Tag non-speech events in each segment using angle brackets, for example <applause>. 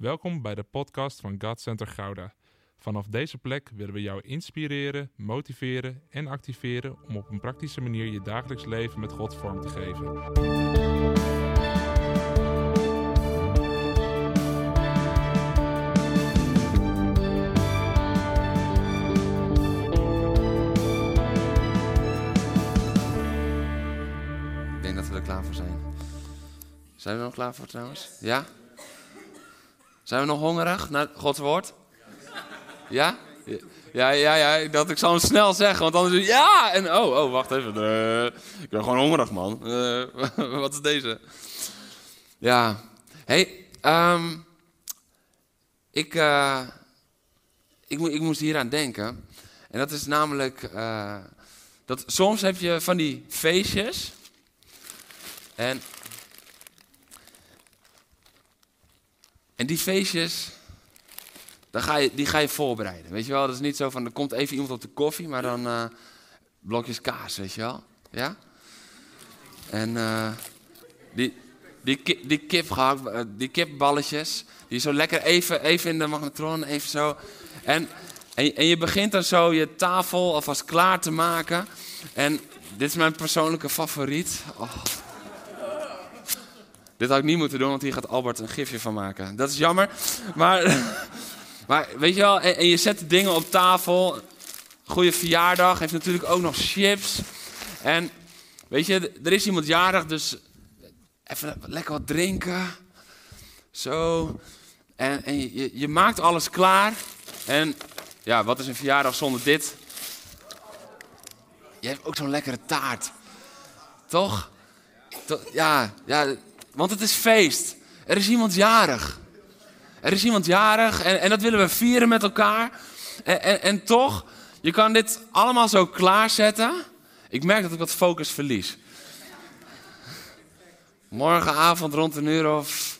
Welkom bij de podcast van God Center Gouda. Vanaf deze plek willen we jou inspireren, motiveren en activeren om op een praktische manier je dagelijks leven met God vorm te geven. Ik denk dat we er klaar voor zijn. Zijn we er nog klaar voor trouwens? Ja? Zijn we nog hongerig naar Gods woord? Ja? Ja, ja, ja. Dat ik hem snel zeggen, want anders ja! En oh, oh, wacht even. Ik ben gewoon hongerig, man. Eh, <laughs> wat is deze? Ja. hey, ehm, ik, eh, ik, ik moest hier aan denken. En dat is namelijk eh, dat soms heb je van die feestjes. En, en die feestjes, dan ga je, die ga je voorbereiden. Weet je wel, dat is niet zo van, er komt even iemand op de koffie, maar dan eh, blokjes kaas, weet je wel. Ja? En eh, die, die, die, kip eh, die kipballetjes, die zo lekker even, even in de magnetron, even zo. En, en, en je begint dan zo je tafel alvast klaar te maken. En dit is mijn persoonlijke favoriet. Oh. Dit had ik niet moeten doen, want hier gaat Albert een gifje van maken. Dat is jammer. Maar, <laughs> maar weet je wel, en, je zet de dingen op tafel. Goede verjaardag, heeft natuurlijk ook nog chips. En weet je, er is iemand jarig, dus even lekker wat drinken. Zo. En, en je- je, maakt alles klaar. En ja, wat is een verjaardag zonder dit? Je hebt ook zo'n lekkere taart. Toch? To- Ja, ja, want het is feest. Er is iemand jarig. Er is iemand jarig en, en dat willen we vieren met elkaar. En, en, en toch, je kan dit allemaal zo klaarzetten. Ik merk dat ik wat focus verlies. Morgenavond rond een uur of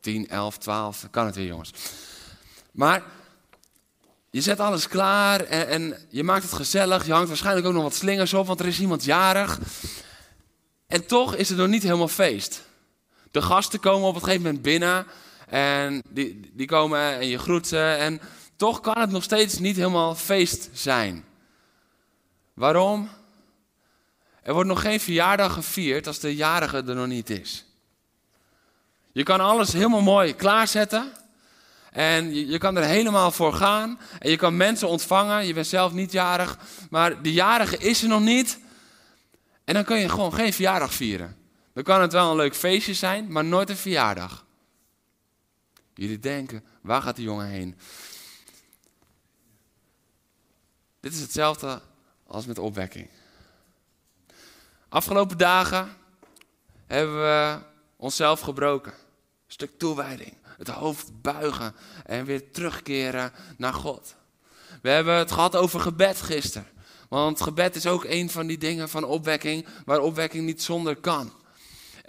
10, 11, 12, dan kan het weer jongens. Maar je zet alles klaar en, en je maakt het gezellig. Je hangt waarschijnlijk ook nog wat slingers op, want er is iemand jarig. En toch is het nog niet helemaal feest. De gasten komen op een gegeven moment binnen en die, die komen en je groet ze. En toch kan het nog steeds niet helemaal feest zijn. Waarom? Er wordt nog geen verjaardag gevierd als de jarige er nog niet is. Je kan alles helemaal mooi klaarzetten. En je, je kan er helemaal voor gaan. En je kan mensen ontvangen. Je bent zelf niet jarig. Maar de jarige is er nog niet. En dan kun je gewoon geen verjaardag vieren. Dan kan het wel een leuk feestje zijn, maar nooit een verjaardag. Jullie denken, waar gaat die jongen heen? Dit is hetzelfde als met opwekking. Afgelopen dagen hebben we onszelf gebroken. Een stuk toewijding. Het hoofd buigen en weer terugkeren naar God. We hebben het gehad over gebed gisteren. Want gebed is ook een van die dingen van opwekking, waar opwekking niet zonder kan.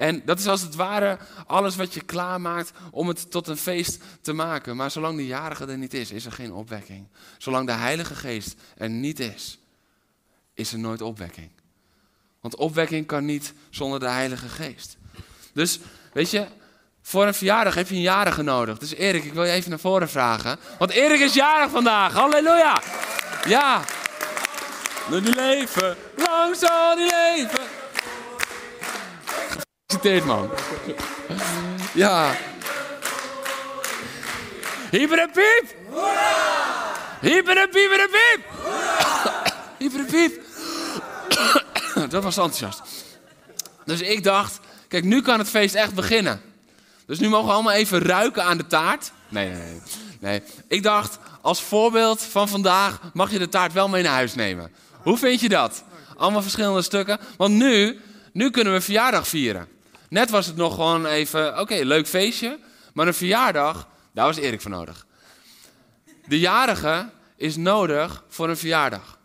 En dat is als het ware alles wat je klaarmaakt om het tot een feest te maken. Maar zolang de jarige er niet is, is er geen opwekking. Zolang de Heilige Geest er niet is, is er nooit opwekking. Want opwekking kan niet zonder de Heilige Geest. Dus, weet je, voor een verjaardag heb je een jarige nodig. Dus Erik, ik wil je even naar voren vragen. Want Erik is jarig vandaag. Halleluja! Ja! Die leven, lang zal die leven. Gefeliciteerd, man. Ja. Hyper en piep! Hyper en piep en piep! Hyper en piep! Dat was enthousiast. Dus ik dacht, kijk, nu kan het feest echt beginnen. Dus nu mogen we allemaal even ruiken aan de taart. Nee, nee, nee. nee. Ik dacht, als voorbeeld van vandaag mag je de taart wel mee naar huis nemen. Hoe vind je dat? Allemaal verschillende stukken. Want nu, nu kunnen we verjaardag vieren. Net was het nog gewoon even, oké, leuk feestje. Maar een verjaardag, daar was Erik voor nodig. De jarige is nodig voor een verjaardag.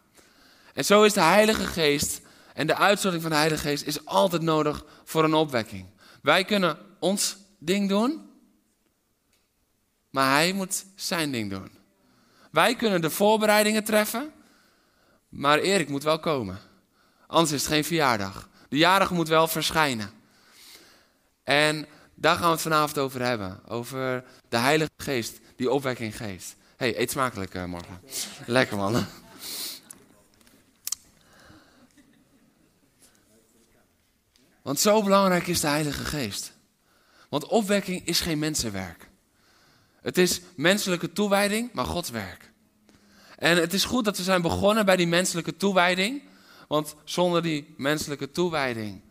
En zo is de Heilige Geest en de uitstorting van de Heilige Geest is altijd nodig voor een opwekking. Wij kunnen ons ding doen, maar Hij moet zijn ding doen. Wij kunnen de voorbereidingen treffen, maar Erik moet wel komen. Anders is het geen verjaardag. De jarige moet wel verschijnen. En daar gaan we het vanavond over hebben. Over de Heilige Geest die opwekking geeft. hey, eet smakelijk uh, morgen. Lekker man. Want zo belangrijk is de Heilige Geest. Want opwekking is geen mensenwerk. Het is menselijke toewijding, maar Gods werk. En het is goed dat we zijn begonnen bij die menselijke toewijding. Want zonder die menselijke toewijding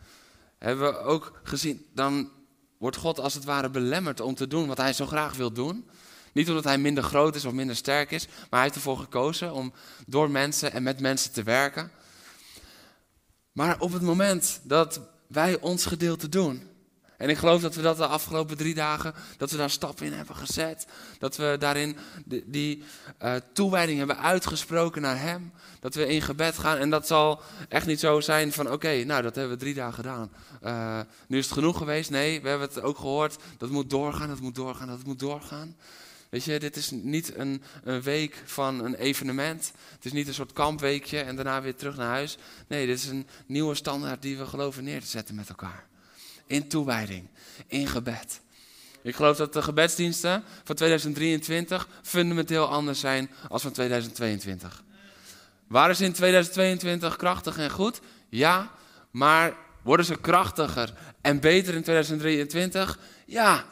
hebben we ook gezien, dan wordt God als het ware belemmerd om te doen wat hij zo graag wil doen. Niet omdat hij minder groot is of minder sterk is, maar hij heeft ervoor gekozen om door mensen en met mensen te werken. Maar op het moment dat wij ons gedeelte doen, en ik geloof dat we dat de afgelopen drie dagen, dat we daar stappen in hebben gezet. Dat we daarin die, die uh, toewijding hebben uitgesproken naar Hem. Dat we in gebed gaan. En dat zal echt niet zo zijn van, oké, nou dat hebben we drie dagen gedaan. Uh, nu is het genoeg geweest. Nee, we hebben het ook gehoord. Dat moet doorgaan, dat moet doorgaan, dat moet doorgaan. Weet je, dit is niet een, een week van een evenement. Het is niet een soort kampweekje en daarna weer terug naar huis. Nee, dit is een nieuwe standaard die we geloven neer te zetten met elkaar in toewijding, in gebed. Ik geloof dat de gebedsdiensten van 2023 fundamenteel anders zijn als van 2022. Waren ze in 2022 krachtig en goed? Ja, maar worden ze krachtiger en beter in 2023? Ja,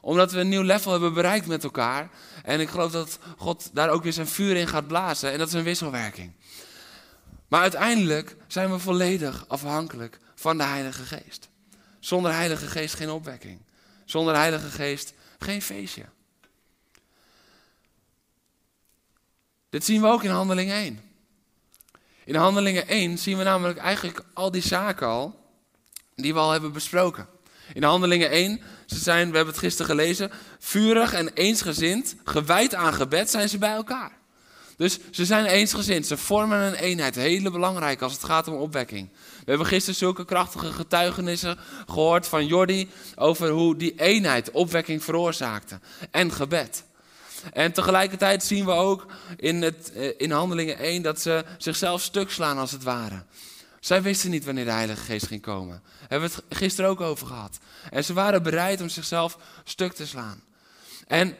omdat we een nieuw level hebben bereikt met elkaar. En ik geloof dat God daar ook weer zijn vuur in gaat blazen. En dat is een wisselwerking. Maar uiteindelijk zijn we volledig afhankelijk van de Heilige Geest. Zonder Heilige Geest geen opwekking. Zonder Heilige Geest geen feestje. Dit zien we ook in Handeling 1. In Handelingen 1 zien we namelijk eigenlijk al die zaken al die we al hebben besproken. In Handelingen 1, ze zijn, we hebben het gisteren gelezen, vurig en eensgezind, gewijd aan gebed zijn ze bij elkaar. Dus ze zijn eensgezind, ze vormen een eenheid, hele belangrijk als het gaat om opwekking. We hebben gisteren zulke krachtige getuigenissen gehoord van Jordi over hoe die eenheid opwekking veroorzaakte en gebed. En tegelijkertijd zien we ook in, het, eh, in Handelingen 1 dat ze zichzelf stuk slaan als het ware. Zij wisten niet wanneer de Heilige Geest ging komen. Daar hebben we het gisteren ook over gehad. En ze waren bereid om zichzelf stuk te slaan. En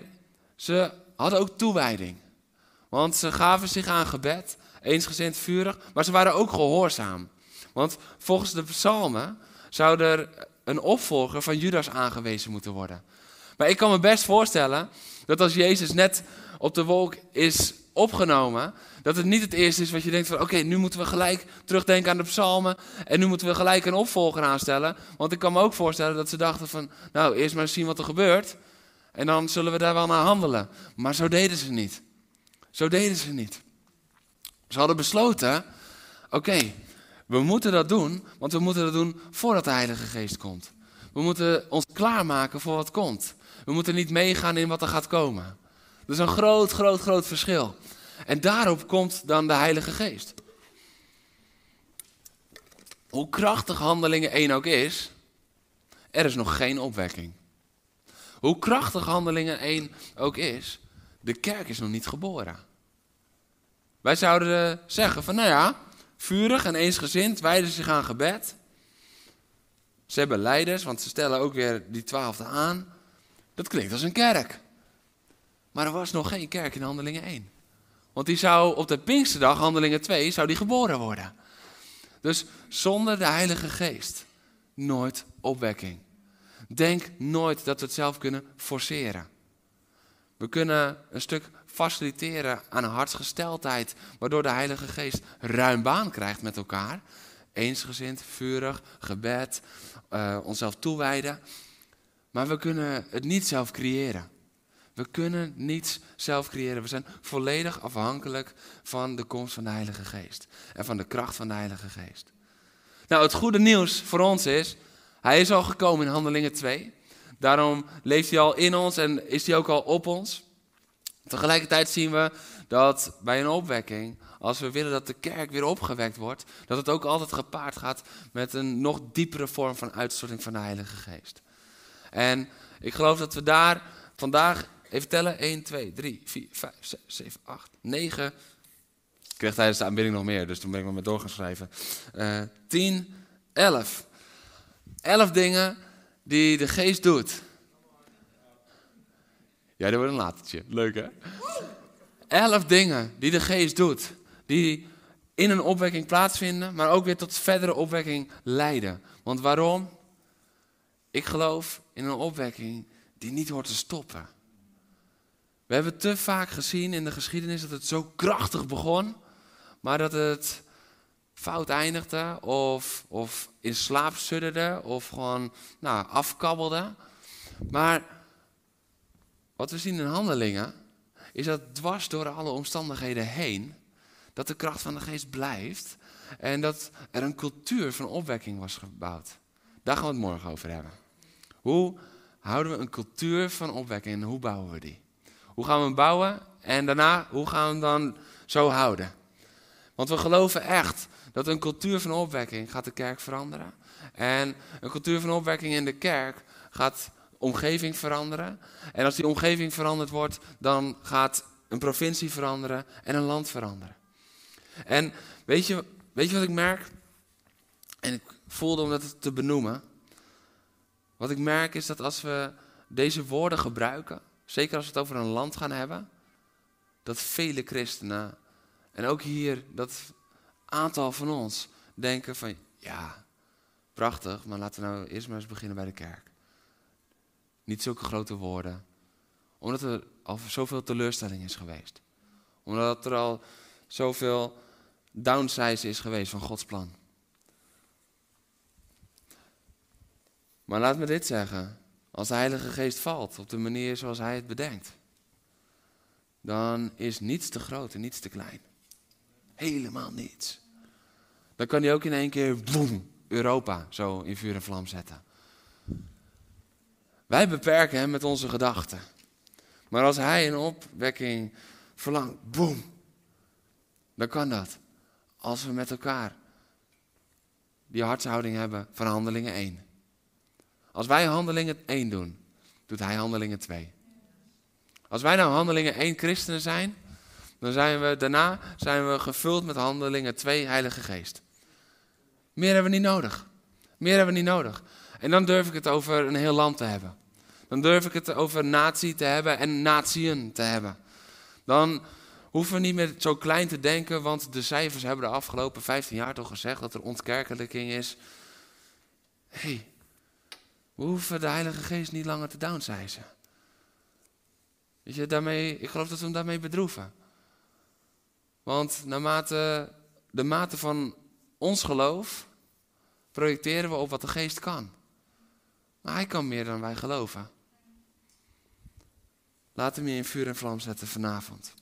ze hadden ook toewijding. Want ze gaven zich aan gebed, eensgezind vurig, maar ze waren ook gehoorzaam. Want volgens de psalmen zou er een opvolger van Judas aangewezen moeten worden. Maar ik kan me best voorstellen dat als Jezus net op de wolk is opgenomen, dat het niet het eerste is wat je denkt van oké, nu moeten we gelijk terugdenken aan de psalmen en nu moeten we gelijk een opvolger aanstellen. Want ik kan me ook voorstellen dat ze dachten van nou, eerst maar zien wat er gebeurt en dan zullen we daar wel naar handelen. Maar zo deden ze niet. Zo deden ze niet. Ze hadden besloten, oké, we moeten dat doen, want we moeten dat doen voordat de Heilige Geest komt. We moeten ons klaarmaken voor wat komt. We moeten niet meegaan in wat er gaat komen. Dat is een groot, groot, groot verschil. En daarop komt dan de Heilige Geest. Hoe krachtig handelingen één ook is, er is nog geen opwekking. Hoe krachtig handelingen één ook is, de kerk is nog niet geboren. Wij zouden zeggen van nou ja, vurig en eensgezind, wijden zich aan gebed. Ze hebben leiders, want ze stellen ook weer die twaalfde aan. Dat klinkt als een kerk. Maar er was nog geen kerk in Handelingen 1. Want die zou op de Pinksterdag, Handelingen 2, zou die geboren worden. Dus zonder de Heilige Geest nooit opwekking. Denk nooit dat we het zelf kunnen forceren. We kunnen een stuk faciliteren aan een hartsgesteldheid, waardoor de Heilige Geest ruim baan krijgt met elkaar. Eensgezind, vurig, gebed, uh, onszelf toewijden. Maar we kunnen het niet zelf creëren. We kunnen niets zelf creëren. We zijn volledig afhankelijk van de komst van de Heilige Geest. En van de kracht van de Heilige Geest. Nou, het goede nieuws voor ons is, hij is al gekomen in Handelingen 2. Daarom leeft hij al in ons en is hij ook al op ons. Tegelijkertijd zien we dat bij een opwekking, als we willen dat de kerk weer opgewekt wordt, dat het ook altijd gepaard gaat met een nog diepere vorm van uitstorting van de Heilige Geest. En ik geloof dat we daar vandaag, even tellen, 1, 2, 3, 4, 5, 6, 7, 8, 9. Ik kreeg tijdens de aanbidding nog meer, dus toen ben ik maar met door gaan schrijven. Uh, 10, 11. 11 dingen die de geest doet. Ja, dat wordt een latertje. Leuk hè? Elf dingen die de geest doet. Die in een opwekking plaatsvinden, maar ook weer tot verdere opwekking leiden. Want waarom? Ik geloof in een opwekking die niet hoort te stoppen. We hebben te vaak gezien in de geschiedenis dat het zo krachtig begon, maar dat het fout eindigde of, of in slaap sudderde of gewoon nou, afkabbelde. Maar wat we zien in handelingen is dat dwars door alle omstandigheden heen, dat de kracht van de geest blijft en dat er een cultuur van opwekking was gebouwd. Daar gaan we het morgen over hebben. Hoe houden we een cultuur van opwekking en hoe bouwen we die? Hoe gaan we hem bouwen en daarna hoe gaan we hem dan zo houden? Want we geloven echt dat een cultuur van opwekking gaat de kerk veranderen. En een cultuur van opwekking in de kerk gaat omgeving veranderen. En als die omgeving veranderd wordt, dan gaat een provincie veranderen en een land veranderen. En weet je, weet je wat ik merk? En ik voelde om dat te benoemen. Wat ik merk is dat als we deze woorden gebruiken, zeker als we het over een land gaan hebben, dat vele christenen, en ook hier dat aantal van ons, denken van ja, prachtig, maar laten we nou eerst maar eens beginnen bij de kerk. Niet zulke grote woorden, omdat er al zoveel teleurstelling is geweest. Omdat er al zoveel downsize is geweest van Gods plan. Maar laat me dit zeggen. Als de Heilige Geest valt op de manier zoals Hij het bedenkt, dan is niets te groot en niets te klein. Helemaal niets. Dan kan hij ook in één keer, boem, Europa zo in vuur en vlam zetten. Wij beperken hem met onze gedachten. Maar als hij een opwekking verlangt, boem, dan kan dat. Als we met elkaar die hartshouding hebben van handelingen 1. Als wij handelingen 1 doen, doet hij handelingen 2. Als wij nou handelingen 1 christenen zijn, dan zijn we daarna zijn we gevuld met handelingen 2 Heilige Geest. Meer hebben we niet nodig. Meer hebben we niet nodig. En dan durf ik het over een heel land te hebben. Dan durf ik het over natie te hebben en natieën te hebben. Dan hoeven we niet meer zo klein te denken, want de cijfers hebben de afgelopen 15 jaar toch gezegd dat er ontkerkelijking is. Hé, we hoeven de Heilige Geest niet langer te downsizen. Weet je, daarmee, ik geloof dat we hem daarmee bedroeven. Want naarmate de mate van ons geloof projecteren we op wat de geest kan. Maar hij kan meer dan wij geloven. Laat hem je in vuur en vlam zetten vanavond.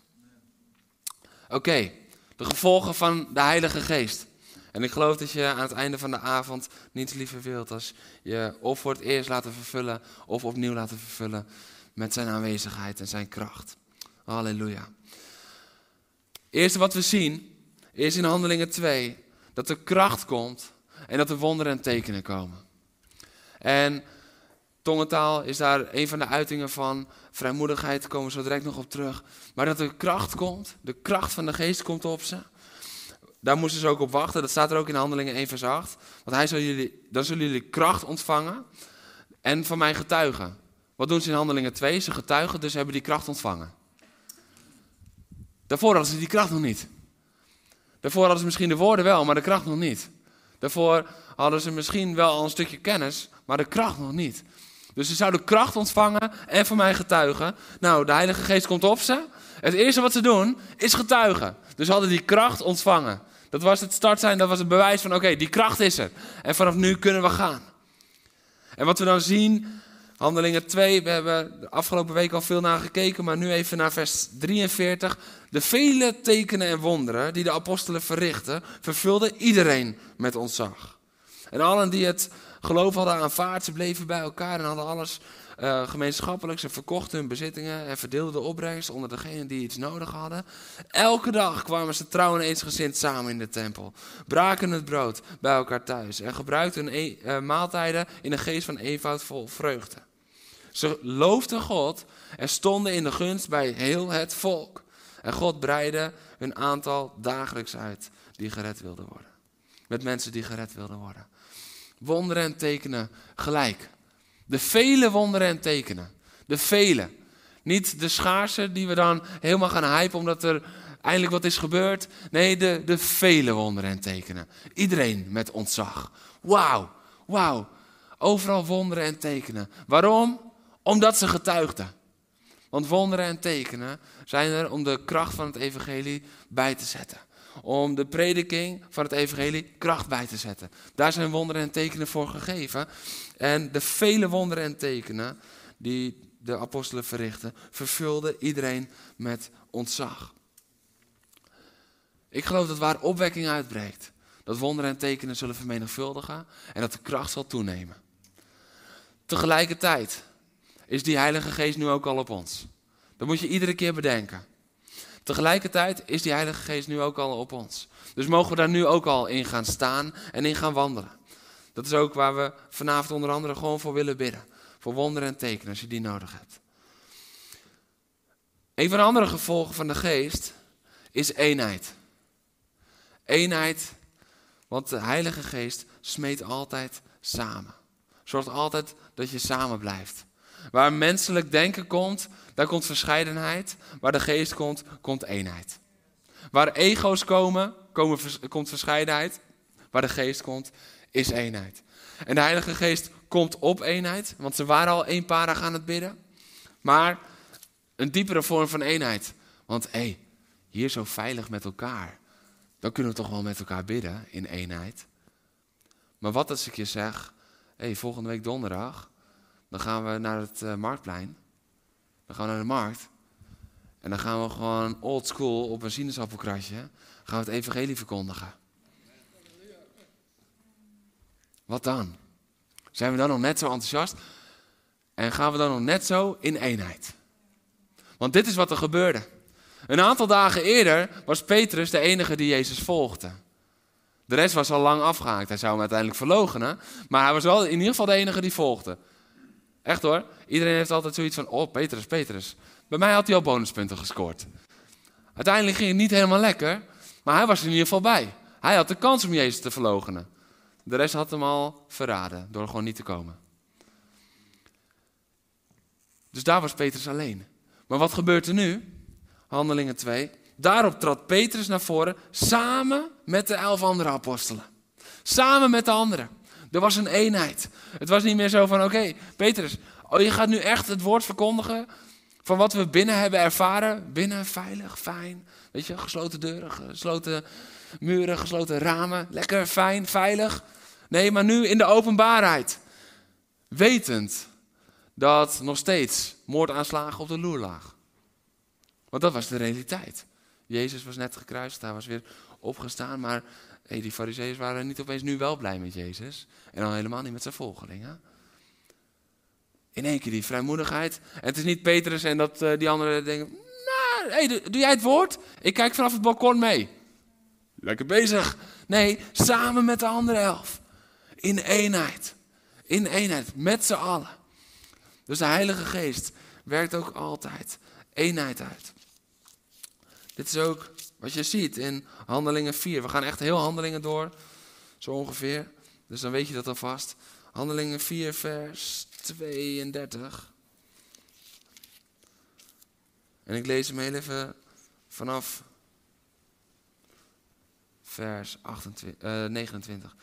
Oké, de gevolgen van de Heilige Geest. En ik geloof dat je aan het einde van de avond niets liever wilt als je of voor het eerst laten vervullen of opnieuw laten vervullen met zijn aanwezigheid en zijn kracht. Halleluja. Eerste wat we zien is in Handelingen 2 dat er kracht komt en dat er wonderen en tekenen komen. En tongentaal is daar een van de uitingen van. Vrijmoedigheid, komen we zo direct nog op terug. Maar dat er kracht komt, de kracht van de geest komt op ze. Daar moesten ze ook op wachten. Dat staat er ook in Handelingen 1 vers 8. Want hij zal jullie, dan zullen jullie kracht ontvangen en van mij getuigen. Wat doen ze in Handelingen 2? Ze getuigen, dus hebben die kracht ontvangen. Daarvoor hadden ze die kracht nog niet. Daarvoor hadden ze misschien de woorden wel, maar de kracht nog niet. Daarvoor hadden ze misschien wel al een stukje kennis, maar de kracht nog niet. Dus ze zouden kracht ontvangen en van mij getuigen. Nou, de Heilige Geest komt op ze. Het eerste wat ze doen is getuigen. Dus ze hadden die kracht ontvangen. Dat was het start zijn, dat was het bewijs van oké, die kracht is er. En vanaf nu kunnen we gaan. En wat we dan zien, handelingen 2, we hebben de afgelopen week al veel naar gekeken, maar nu even naar vers 43. De vele tekenen en wonderen die de apostelen verrichten, vervulden iedereen met ontzag. En allen die het geloof hadden aanvaard, ze bleven bij elkaar en hadden alles uh, gemeenschappelijk. Ze verkochten hun bezittingen en verdeelden de opbrengst onder degenen die iets nodig hadden. Elke dag kwamen ze trouw en eensgezind samen in de tempel. Braken het brood bij elkaar thuis en gebruikten hun e uh, maaltijden in een geest van eenvoud vol vreugde. Ze loofden God en stonden in de gunst bij heel het volk. En God breidde hun aantal dagelijks uit die gered wilden worden. Met mensen die gered wilden worden. Wonderen en tekenen gelijk. De vele wonderen en tekenen. De vele. Niet de schaarse die we dan helemaal gaan hypen omdat er eindelijk wat is gebeurd. Nee, de, de vele wonderen en tekenen. Iedereen met ontzag. Wauw, wauw. Overal wonderen en tekenen. Waarom? Omdat ze getuigden. Want wonderen en tekenen zijn er om de kracht van het evangelie bij te zetten. Om de prediking van het evangelie kracht bij te zetten. Daar zijn wonderen en tekenen voor gegeven. En de vele wonderen en tekenen die de apostelen verrichten, vervulden iedereen met ontzag. Ik geloof dat waar opwekking uitbreekt, dat wonderen en tekenen zullen vermenigvuldigen en dat de kracht zal toenemen. Tegelijkertijd is die Heilige Geest nu ook al op ons. Dat moet je iedere keer bedenken. Tegelijkertijd is die Heilige Geest nu ook al op ons. Dus mogen we daar nu ook al in gaan staan en in gaan wandelen. Dat is ook waar we vanavond onder andere gewoon voor willen bidden. Voor wonderen en tekenen als je die nodig hebt. Een van de andere gevolgen van de geest is eenheid. Eenheid, want de Heilige Geest smeet altijd samen. Zorgt altijd dat je samen blijft. Waar menselijk denken komt, daar komt verscheidenheid. Waar de geest komt, komt eenheid. Waar ego's komen, komen komt verscheidenheid. Waar de geest komt, is eenheid. En de Heilige Geest komt op eenheid, want ze waren al eenparig aan het bidden. Maar een diepere vorm van eenheid. Want hé, hey, hier zo veilig met elkaar. Dan kunnen we toch wel met elkaar bidden in eenheid. Maar wat als ik je zeg, hé, hey, volgende week donderdag, dan gaan we naar het uh, marktplein. Dan gaan we naar de markt. En dan gaan we gewoon old school op een sinaasappelkratje, gaan we het evangelie verkondigen. Wat dan? Zijn we dan nog net zo enthousiast? En gaan we dan nog net zo in eenheid? Want dit is wat er gebeurde. Een aantal dagen eerder was Petrus de enige die Jezus volgde. De rest was al lang afgehaakt. Hij zou hem uiteindelijk verlogenen. Maar hij was wel in ieder geval de enige die volgde. Echt hoor. Iedereen heeft altijd zoiets van: Oh, Petrus, Petrus. Bij mij had hij al bonuspunten gescoord. Uiteindelijk ging het niet helemaal lekker. Maar hij was er in ieder geval bij. Hij had de kans om Jezus te verlogenen. De rest had hem al verraden door gewoon niet te komen. Dus daar was Petrus alleen. Maar wat gebeurt er nu? Handelingen 2. Daarop trad Petrus naar voren samen met de elf andere apostelen. Samen met de anderen. Er was een eenheid. Het was niet meer zo van: oké, Petrus, oh, je gaat nu echt het woord verkondigen van wat we binnen hebben ervaren. Binnen, veilig, fijn. Weet je, gesloten deuren, gesloten muren, gesloten ramen. Lekker, fijn, veilig. Nee, maar nu in de openbaarheid. Wetend dat nog steeds moordaanslagen op de loer lagen. Want dat was de realiteit. Jezus was net gekruist, hij was weer opgestaan, maar hey, die fariseeërs waren niet opeens nu wel blij met Jezus. En dan helemaal niet met zijn volgelingen. In één keer die vrijmoedigheid. En het is niet Petrus en dat uh, die anderen denken, nou, hey, doe jij het woord? Ik kijk vanaf het balkon mee. Lekker bezig. Nee, samen met de andere elf. In eenheid. In eenheid, met z'n allen. Dus de Heilige Geest werkt ook altijd eenheid uit. Dit is ook wat je ziet in Handelingen 4. We gaan echt heel Handelingen door, zo ongeveer. Dus dan weet je dat alvast. Handelingen 4, vers 32. En ik lees hem heel even vanaf vers 28, uh, 29.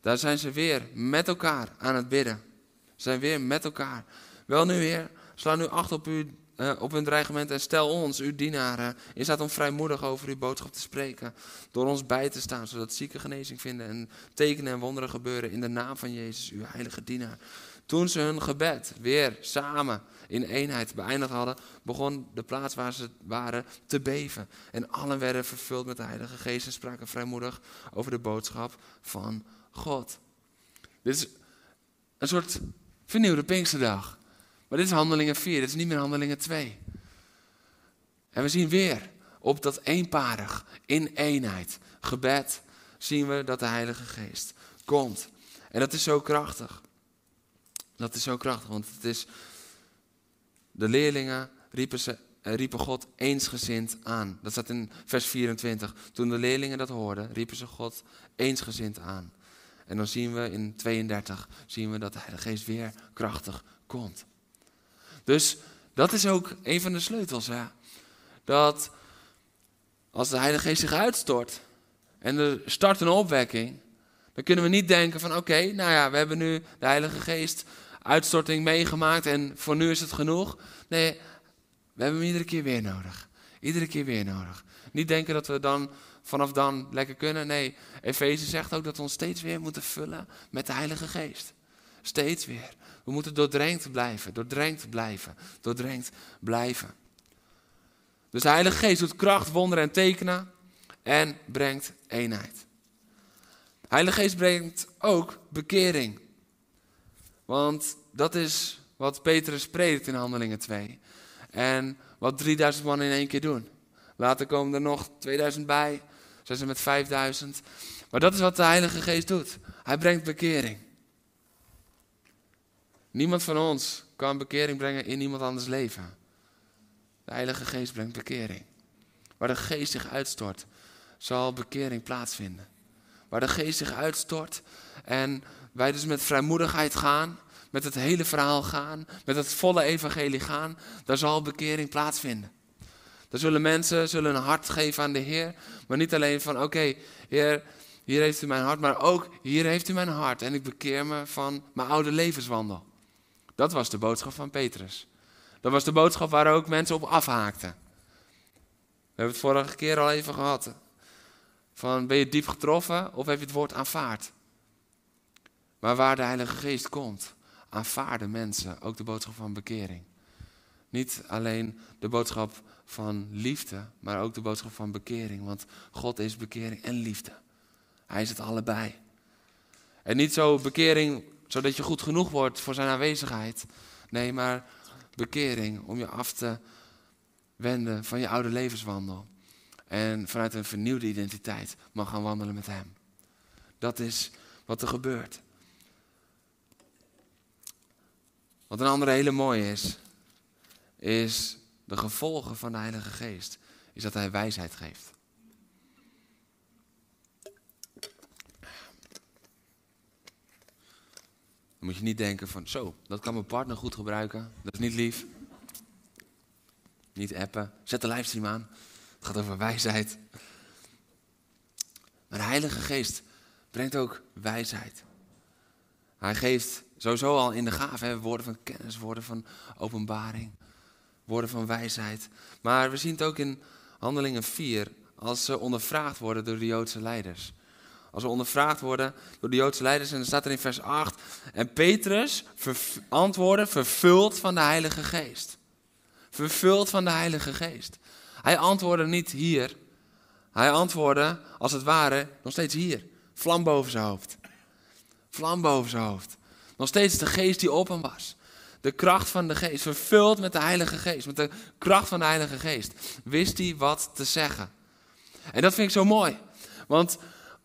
Daar zijn ze weer met elkaar aan het bidden. Ze zijn weer met elkaar. Wel nu, Heer, sla nu acht op, u, uh, op hun dreigement en stel ons, uw dienaren, in staat om vrijmoedig over uw boodschap te spreken. Door ons bij te staan, zodat zieken genezing vinden en tekenen en wonderen gebeuren in de naam van Jezus, uw heilige dienaar. Toen ze hun gebed weer samen in eenheid beëindigd hadden, begon de plaats waar ze waren te beven. En allen werden vervuld met de Heilige Geest en spraken vrijmoedig over de boodschap van God. Dit is een soort vernieuwde Pinksterdag. Maar dit is handelingen 4, dit is niet meer handelingen 2. En we zien weer op dat eenparig, in eenheid, gebed, zien we dat de Heilige Geest komt. En dat is zo krachtig. Dat is zo krachtig, want het is. De leerlingen riepen, ze, eh, riepen God eensgezind aan. Dat staat in vers 24. Toen de leerlingen dat hoorden, riepen ze God eensgezind aan. En dan zien we in 32 zien we dat de Heilige Geest weer krachtig komt. Dus dat is ook een van de sleutels. Hè? Dat als de Heilige Geest zich uitstort en er start een opwekking, dan kunnen we niet denken van oké, nou ja, we hebben nu de Heilige Geest uitstorting meegemaakt en voor nu is het genoeg. Nee, we hebben hem iedere keer weer nodig. Iedere keer weer nodig. Niet denken dat we dan vanaf dan lekker kunnen. Nee, Efeze zegt ook dat we ons steeds weer moeten vullen met de Heilige Geest. Steeds weer. We moeten doordrenkt blijven, doordrenkt blijven, doordrenkt blijven. Dus de Heilige Geest doet kracht, wonderen en tekenen en brengt eenheid. De Heilige Geest brengt ook bekering. Want dat is wat Petrus predikt in Handelingen 2. En wat 3000 man in één keer doen. Later komen er nog 2000 bij. Zijn ze met 5000. Maar dat is wat de Heilige Geest doet. Hij brengt bekering. Niemand van ons kan bekering brengen in iemand anders leven. De Heilige Geest brengt bekering. Waar de Geest zich uitstort, zal bekering plaatsvinden. Waar de Geest zich uitstort en wij dus met vrijmoedigheid gaan, met het hele verhaal gaan, met het volle evangelie gaan, daar zal bekering plaatsvinden. Daar zullen mensen zullen een hart geven aan de Heer, maar niet alleen van oké, Heer, hier heeft u mijn hart, maar ook hier heeft u mijn hart en ik bekeer me van mijn oude levenswandel. Dat was de boodschap van Petrus. Dat was de boodschap waar ook mensen op afhaakten. We hebben het vorige keer al even gehad. Van ben je diep getroffen of heb je het woord aanvaard? Maar waar de Heilige Geest komt, aanvaarden mensen ook de boodschap van bekering. Niet alleen de boodschap van liefde, maar ook de boodschap van bekering. Want God is bekering en liefde. Hij is het allebei. En niet zo bekering zodat je goed genoeg wordt voor zijn aanwezigheid. Nee, maar bekering om je af te wenden van je oude levenswandel. En vanuit een vernieuwde identiteit mag gaan wandelen met hem. Dat is wat er gebeurt. Wat een andere hele mooie is, is de gevolgen van de Heilige Geest. Is dat hij wijsheid geeft. Dan moet je niet denken van, zo, dat kan mijn partner goed gebruiken. Dat is niet lief. Niet appen. Zet de livestream aan. Het gaat over wijsheid. Maar de Heilige Geest brengt ook wijsheid. Hij geeft sowieso al in de gave woorden van kennis, woorden van openbaring, woorden van wijsheid. Maar we zien het ook in Handelingen 4, als ze ondervraagd worden door de Joodse leiders. Als we ondervraagd worden door de Joodse leiders, en dan staat er in vers 8. En Petrus antwoordde, vervuld van de Heilige Geest. Vervuld van de Heilige Geest. Hij antwoordde niet hier. Hij antwoordde, als het ware, nog steeds hier. Vlam boven zijn hoofd. Vlam boven zijn hoofd. Nog steeds de geest die op hem was. De kracht van de geest, vervuld met de Heilige Geest. Met de kracht van de Heilige Geest. Wist hij wat te zeggen. En dat vind ik zo mooi. Want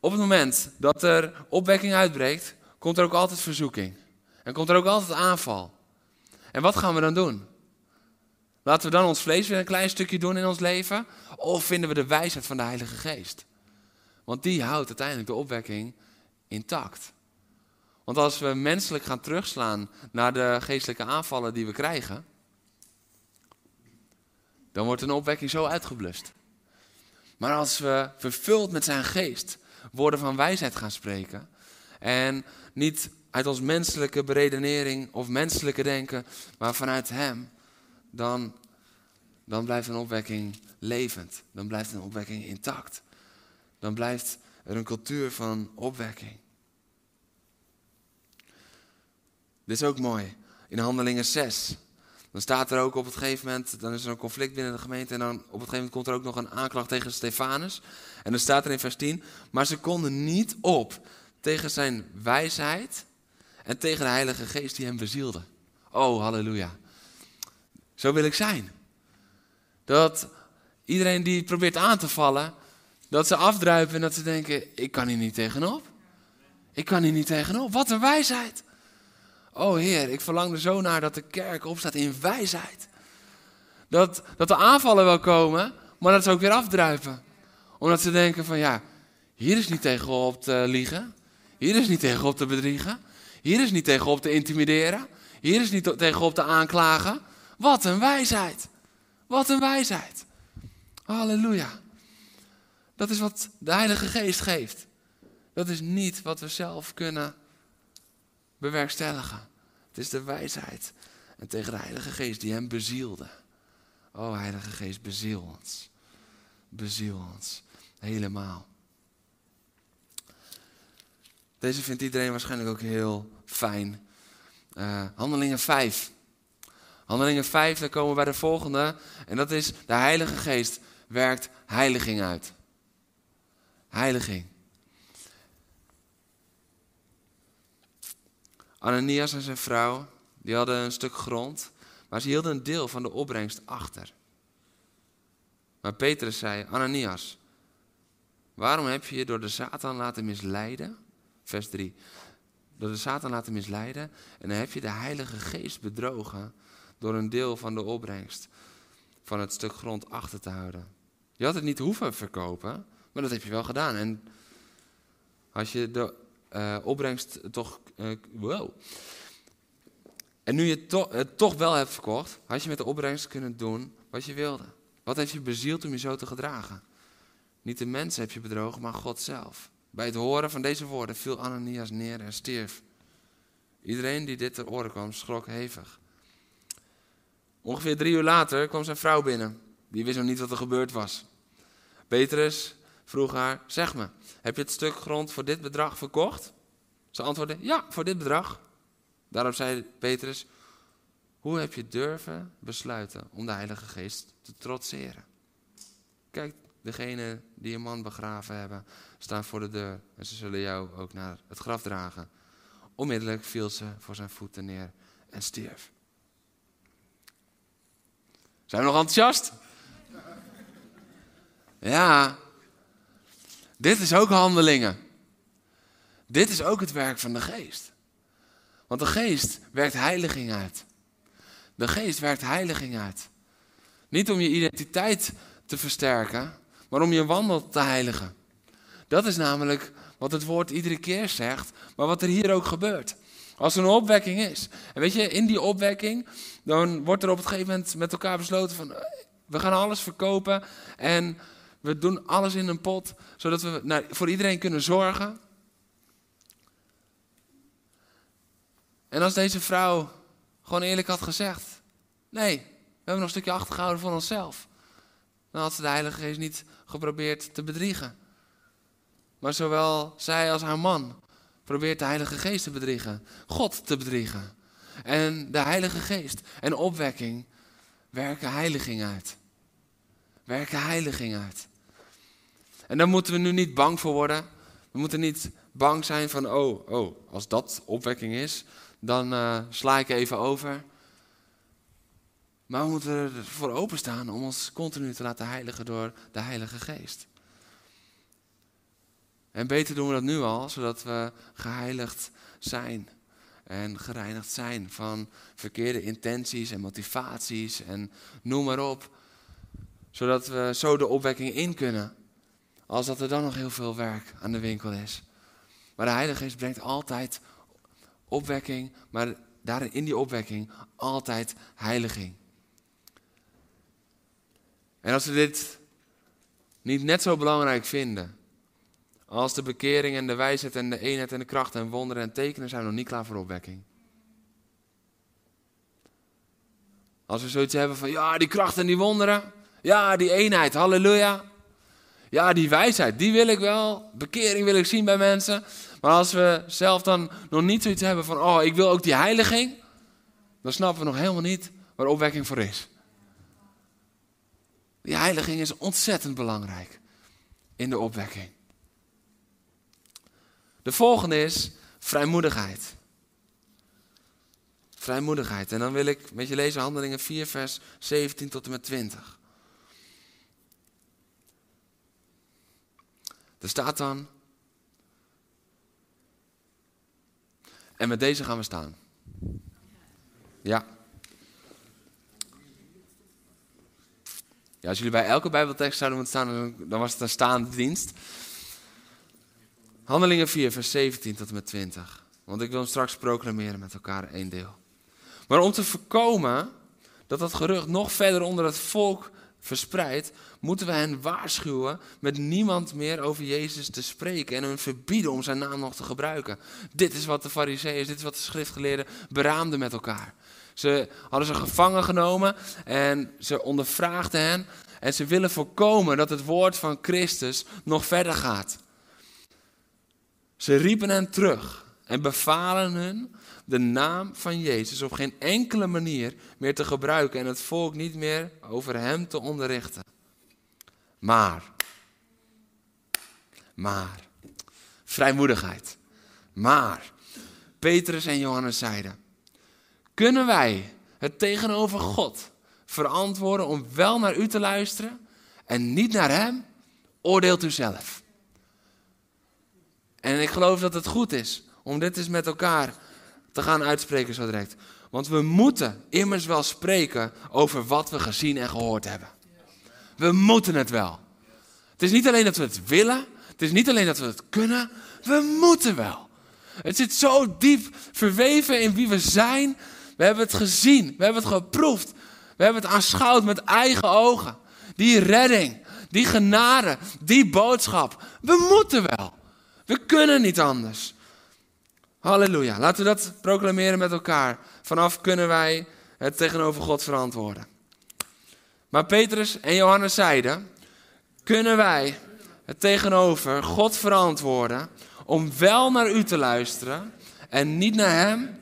op het moment dat er opwekking uitbreekt, komt er ook altijd verzoeking. En komt er ook altijd aanval. En wat gaan we dan doen? Laten we dan ons vlees weer een klein stukje doen in ons leven? Of vinden we de wijsheid van de Heilige Geest? Want die houdt uiteindelijk de opwekking intact. Want als we menselijk gaan terugslaan naar de geestelijke aanvallen die we krijgen, dan wordt een opwekking zo uitgeblust. Maar als we vervuld met zijn geest woorden van wijsheid gaan spreken. En niet uit ons menselijke beredenering of menselijke denken, maar vanuit Hem, dan, dan blijft een opwekking levend. Dan blijft een opwekking intact. Dan blijft er een cultuur van opwekking. Dit is ook mooi. In Handelingen 6. Dan staat er ook op het gegeven moment, dan is er een conflict binnen de gemeente en dan op het gegeven moment komt er ook nog een aanklacht tegen Stefanus. En dan staat er in vers 10, maar ze konden niet op tegen zijn wijsheid en tegen de Heilige Geest die hem bezielde. Oh, halleluja. Zo wil ik zijn. Dat iedereen die probeert aan te vallen, dat ze afdruipen en dat ze denken, ik kan hier niet tegenop. Ik kan hier niet tegenop. Wat een wijsheid. Oh Heer, ik verlang er zo naar dat de kerk opstaat in wijsheid. Dat, dat de aanvallen wel komen, maar dat ze ook weer afdruipen. Omdat ze denken van ja, hier is niet tegenop te liegen. Hier is niet tegen op te bedriegen. Hier is niet tegen op te intimideren. Hier is niet tegen op te aanklagen. Wat een wijsheid. Wat een wijsheid. Halleluja. Dat is wat de Heilige Geest geeft. Dat is niet wat we zelf kunnen bewerkstelligen. Het is de wijsheid. En tegen de Heilige Geest die hem bezielde. O Heilige Geest, beziel ons. Beziel ons. Helemaal. Deze vindt iedereen waarschijnlijk ook heel fijn. Uh, handelingen 5. Handelingen 5, dan komen we bij de volgende. En dat is de Heilige Geest werkt heiliging uit. Heiliging. Ananias en zijn vrouw, die hadden een stuk grond, maar ze hielden een deel van de opbrengst achter. Maar Petrus zei, Ananias, waarom heb je je door de Satan laten misleiden? Vers 3. Door de Satan laten misleiden en dan heb je de Heilige Geest bedrogen door een deel van de opbrengst van het stuk grond achter te houden. Je had het niet hoeven verkopen, maar dat heb je wel gedaan. En als je de uh, opbrengst toch. Uh, wow. En nu je het to toch wel hebt verkocht, had je met de opbrengst kunnen doen wat je wilde. Wat heeft je bezield om je zo te gedragen? Niet de mensen heb je bedrogen, maar God zelf. Bij het horen van deze woorden viel Ananias neer en stierf. Iedereen die dit ter oren kwam, schrok hevig. Ongeveer drie uur later kwam zijn vrouw binnen. Die wist nog niet wat er gebeurd was. Petrus vroeg haar: Zeg me, heb je het stuk grond voor dit bedrag verkocht? Ze antwoordde: Ja, voor dit bedrag. Daarop zei Petrus: Hoe heb je durven besluiten om de Heilige Geest te trotseren? Kijk, degenen die een man begraven hebben, staan voor de deur en ze zullen jou ook naar het graf dragen. Onmiddellijk viel ze voor zijn voeten neer en stierf. Zijn we nog enthousiast? Ja, dit is ook handelingen. Dit is ook het werk van de geest. Want de geest werkt heiliging uit. De geest werkt heiliging uit. Niet om je identiteit te versterken, maar om je wandel te heiligen. Dat is namelijk wat het woord iedere keer zegt, maar wat er hier ook gebeurt. Als er een opwekking is. En weet je, in die opwekking, dan wordt er op het gegeven moment met elkaar besloten van, we gaan alles verkopen en we doen alles in een pot, zodat we voor iedereen kunnen zorgen. En als deze vrouw gewoon eerlijk had gezegd: Nee, we hebben nog een stukje achtergehouden voor onszelf. Dan had ze de Heilige Geest niet geprobeerd te bedriegen. Maar zowel zij als haar man probeert de Heilige Geest te bedriegen, God te bedriegen. En de Heilige Geest en opwekking werken heiliging uit. Werken heiliging uit. En daar moeten we nu niet bang voor worden. We moeten niet bang zijn van, oh, oh als dat opwekking is, dan uh, sla ik even over. Maar we moeten ervoor openstaan om ons continu te laten heiligen door de Heilige Geest. En beter doen we dat nu al, zodat we geheiligd zijn en gereinigd zijn van verkeerde intenties en motivaties en noem maar op. Zodat we zo de opwekking in kunnen. Als dat er dan nog heel veel werk aan de winkel is. Maar de Heilige Geest brengt altijd opwekking, maar daarin in die opwekking altijd heiliging. En als we dit niet net zo belangrijk vinden, als de bekering en de wijsheid en de eenheid en de kracht en wonderen en tekenen zijn we nog niet klaar voor opwekking. Als we zoiets hebben van, ja, die kracht en die wonderen, ja, die eenheid, halleluja. Ja, die wijsheid, die wil ik wel. Bekering wil ik zien bij mensen. Maar als we zelf dan nog niet zoiets hebben van, oh, ik wil ook die heiliging, dan snappen we nog helemaal niet waar opwekking voor is. Die heiliging is ontzettend belangrijk in de opwekking. De volgende is vrijmoedigheid. Vrijmoedigheid. En dan wil ik met je lezen Handelingen 4, vers 17 tot en met 20. Er staat dan. En met deze gaan we staan. Ja. Ja, als jullie bij elke Bijbeltekst zouden moeten staan, dan was het een staande dienst. Handelingen 4, vers 17 tot en met 20. Want ik wil hem straks proclameren met elkaar één deel. Maar om te voorkomen dat dat gerucht nog verder onder het volk verspreidt, moeten we hen waarschuwen met niemand meer over Jezus te spreken en hun verbieden om zijn naam nog te gebruiken. Dit is wat de fariseeërs, dit is wat de schriftgeleerden beraamden met elkaar. Ze hadden ze gevangen genomen en ze ondervraagden hen en ze willen voorkomen dat het woord van Christus nog verder gaat. Ze riepen hen terug en bevalen hun de naam van Jezus op geen enkele manier meer te gebruiken en het volk niet meer over hem te onderrichten. Maar, maar, vrijmoedigheid. Maar, Petrus en Johannes zeiden, kunnen wij het tegenover God verantwoorden om wel naar u te luisteren en niet naar hem? Oordeelt u zelf. En ik geloof dat het goed is om dit eens met elkaar te gaan uitspreken zo direct. Want we moeten immers wel spreken over wat we gezien en gehoord hebben. We moeten het wel. Het is niet alleen dat we het willen, het is niet alleen dat we het kunnen, we moeten wel. Het zit zo diep verweven in wie we zijn. We hebben het gezien, we hebben het geproefd, we hebben het aanschouwd met eigen ogen. Die redding, die genade, die boodschap. We moeten wel. We kunnen niet anders. Halleluja. Laten we dat proclameren met elkaar. Vanaf kunnen wij het tegenover God verantwoorden. Maar Petrus en Johannes zeiden: kunnen wij het tegenover God verantwoorden om wel naar u te luisteren en niet naar hem?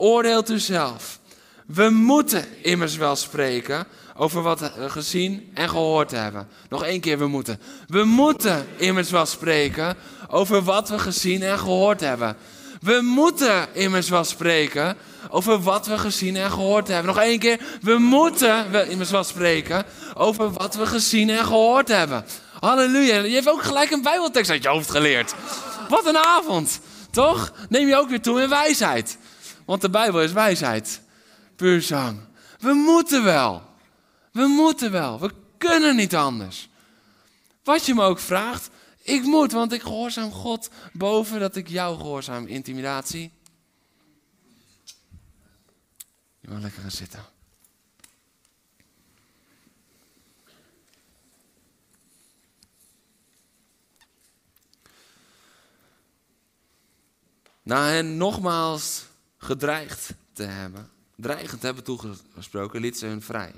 Oordeelt u zelf. We moeten immers wel spreken over wat we gezien en gehoord hebben. Nog één keer, we moeten. We moeten immers wel spreken over wat we gezien en gehoord hebben. We moeten immers wel spreken over wat we gezien en gehoord hebben. Nog één keer. We moeten immers wel spreken over wat we gezien en gehoord hebben. Halleluja. Je hebt ook gelijk een Bijbeltekst uit je hoofd geleerd. Wat een avond. Toch? Neem je ook weer toe in wijsheid. Want de Bijbel is wijsheid. Puur zang. We moeten wel. We moeten wel. We kunnen niet anders. Wat je me ook vraagt, ik moet, want ik gehoorzaam God boven dat ik jou gehoorzaam. Intimidatie. Je mag lekker gaan zitten. Na hen nogmaals gedreigd te hebben, dreigend hebben toegesproken, liet ze hun vrij.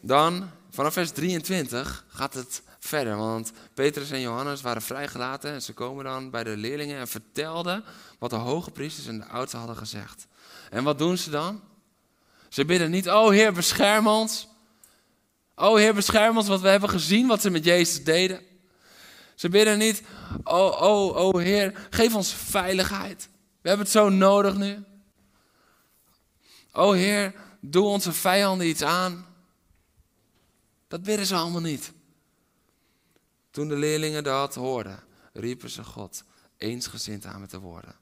Dan vanaf vers 23 gaat het verder. Want Petrus en Johannes waren vrijgelaten. En ze komen dan bij de leerlingen en vertelden wat de hoge priesters en de oudsten hadden gezegd. En wat doen ze dan? Ze bidden niet, oh Heer, bescherm ons. Oh Heer, bescherm ons, wat we hebben gezien, wat ze met Jezus deden. Ze bidden niet, oh, oh, oh Heer, geef ons veiligheid. We hebben het zo nodig nu. Oh Heer, doe onze vijanden iets aan. Dat bidden ze allemaal niet. Toen de leerlingen dat hoorden, riepen ze God eensgezind aan met de woorden.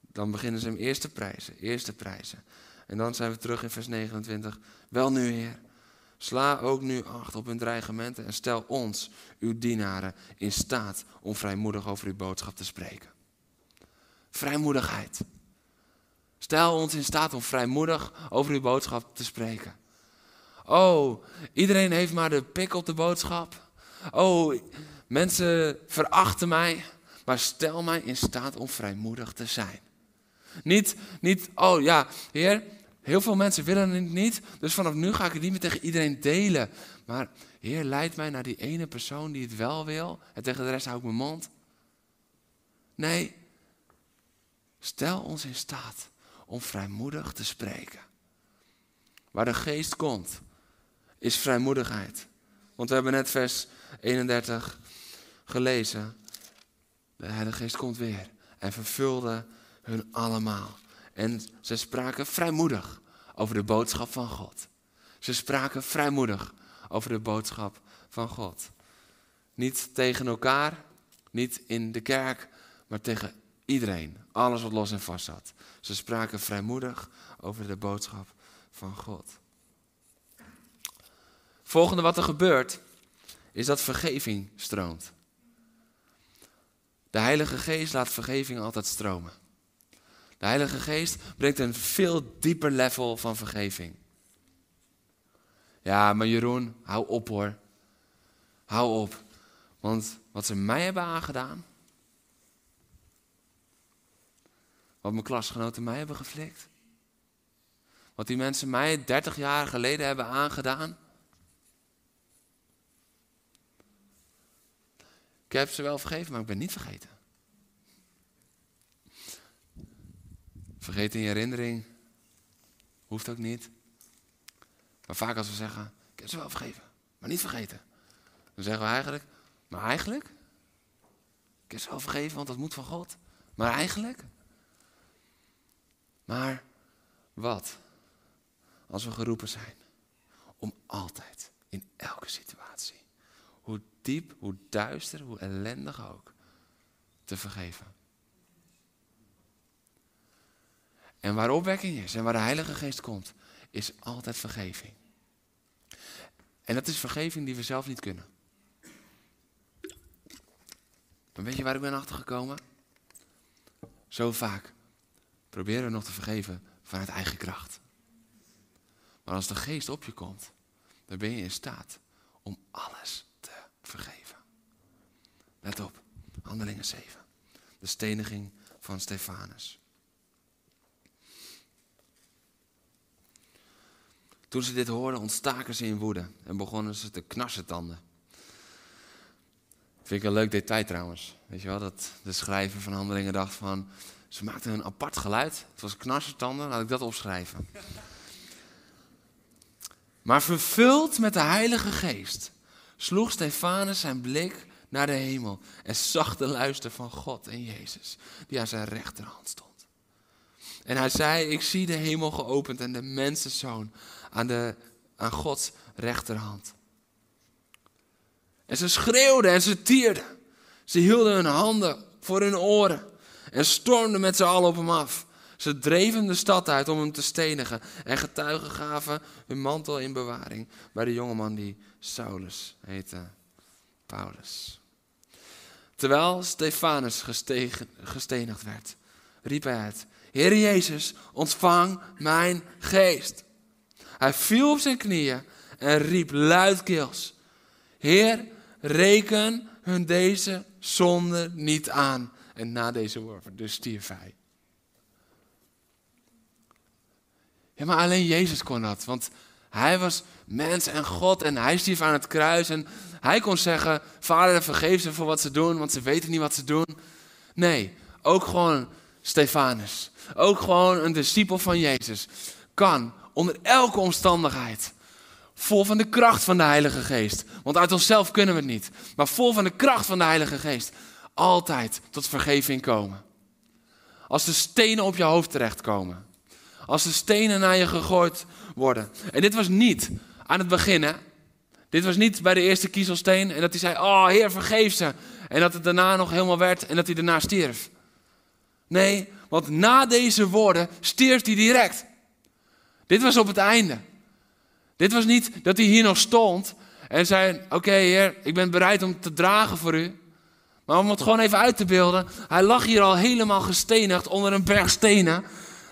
Dan beginnen ze hem eerst te prijzen, eerst te prijzen. En dan zijn we terug in vers 29. Wel nu, Heer, sla ook nu acht op hun dreigementen en stel ons, uw dienaren, in staat om vrijmoedig over uw boodschap te spreken. Vrijmoedigheid. Stel ons in staat om vrijmoedig over uw boodschap te spreken. Oh, iedereen heeft maar de pik op de boodschap. Oh, mensen verachten mij, maar stel mij in staat om vrijmoedig te zijn. Niet, niet, oh ja, Heer, heel veel mensen willen het niet, dus vanaf nu ga ik het niet meer tegen iedereen delen. Maar Heer, leid mij naar die ene persoon die het wel wil en tegen de rest hou ik mijn mond. Nee, stel ons in staat om vrijmoedig te spreken. Waar de geest komt, is vrijmoedigheid. Want we hebben net vers 31 gelezen. De Heilige Geest komt weer en vervulde hun allemaal. En ze spraken vrijmoedig over de boodschap van God. Ze spraken vrijmoedig over de boodschap van God. Niet tegen elkaar, niet in de kerk, maar tegen iedereen. Alles wat los en vast zat. Ze spraken vrijmoedig over de boodschap van God. Volgende wat er gebeurt is dat vergeving stroomt. De Heilige Geest laat vergeving altijd stromen. De Heilige Geest brengt een veel dieper level van vergeving. Ja, maar Jeroen, hou op hoor. Hou op. Want wat ze mij hebben aangedaan, wat mijn klasgenoten mij hebben geflikt, wat die mensen mij 30 jaar geleden hebben aangedaan. Ik heb ze wel vergeven, maar ik ben niet vergeten. Vergeet in je herinnering. Hoeft ook niet. Maar vaak als we zeggen, ik heb ze wel vergeven, maar niet vergeten. Dan zeggen we eigenlijk, maar eigenlijk? Ik heb ze wel vergeven, want dat moet van God. Maar eigenlijk? Maar wat als we geroepen zijn om altijd, in elke situatie, hoe diep, hoe duister, hoe ellendig ook, te vergeven? En waar opwekking is en waar de Heilige Geest komt, is altijd vergeving. En dat is vergeving die we zelf niet kunnen. Maar weet je waar ik ben achtergekomen? Zo vaak proberen we nog te vergeven vanuit eigen kracht. Maar als de geest op je komt, dan ben je in staat om alles te vergeven. Let op, Handelingen 7. De steniging van Stefanus. Toen ze dit hoorden, ontstaken ze in woede en begonnen ze te knarsetanden. Vind ik een leuk detail trouwens. Weet je wel, dat de schrijver van Handelingen dacht van... Ze maakten een apart geluid. Het was knarsetanden, laat ik dat opschrijven. Maar vervuld met de Heilige Geest sloeg Stefanus zijn blik naar de hemel en zag de luister van God en Jezus, die aan zijn rechterhand stond. En hij zei, ik zie de hemel geopend en de mensenzoon aan, de, aan Gods rechterhand. En ze schreeuwden en ze tierden. Ze hielden hun handen voor hun oren en stormden met z'n allen op hem af. Ze dreven de stad uit om hem te stenigen en getuigen gaven hun mantel in bewaring bij de jongeman die Saulus heette, Paulus. Terwijl Stefanus gestenigd werd, riep hij uit, Heer Jezus, ontvang mijn geest. Hij viel op zijn knieën en riep luidkeels, Heer, reken hun deze zonde niet aan. En na deze woorden, dus stierf hij. Ja, maar alleen Jezus kon dat. Want hij was mens en God en hij stierf aan het kruis. En hij kon zeggen, vader vergeef ze voor wat ze doen, want ze weten niet wat ze doen. Nee, ook gewoon Stefanus. Ook gewoon een discipel van Jezus. Kan onder elke omstandigheid Vol van de kracht van de Heilige Geest. Want uit onszelf kunnen we het niet. Maar vol van de kracht van de Heilige Geest. Altijd tot vergeving komen. Als de stenen op je hoofd terechtkomen. Als de stenen naar je gegooid worden. En dit was niet aan het begin. Hè? Dit was niet bij de eerste kiezelsteen. En dat hij zei: Oh, Heer, vergeef ze. En dat het daarna nog helemaal werd. En dat hij daarna stierf. Nee, want na deze woorden stierf hij direct. Dit was op het einde. Dit was niet dat hij hier nog stond en zei: Oké, heer, ik ben bereid om te dragen voor u. Maar om het gewoon even uit te beelden, hij lag hier al helemaal gestenigd onder een berg stenen.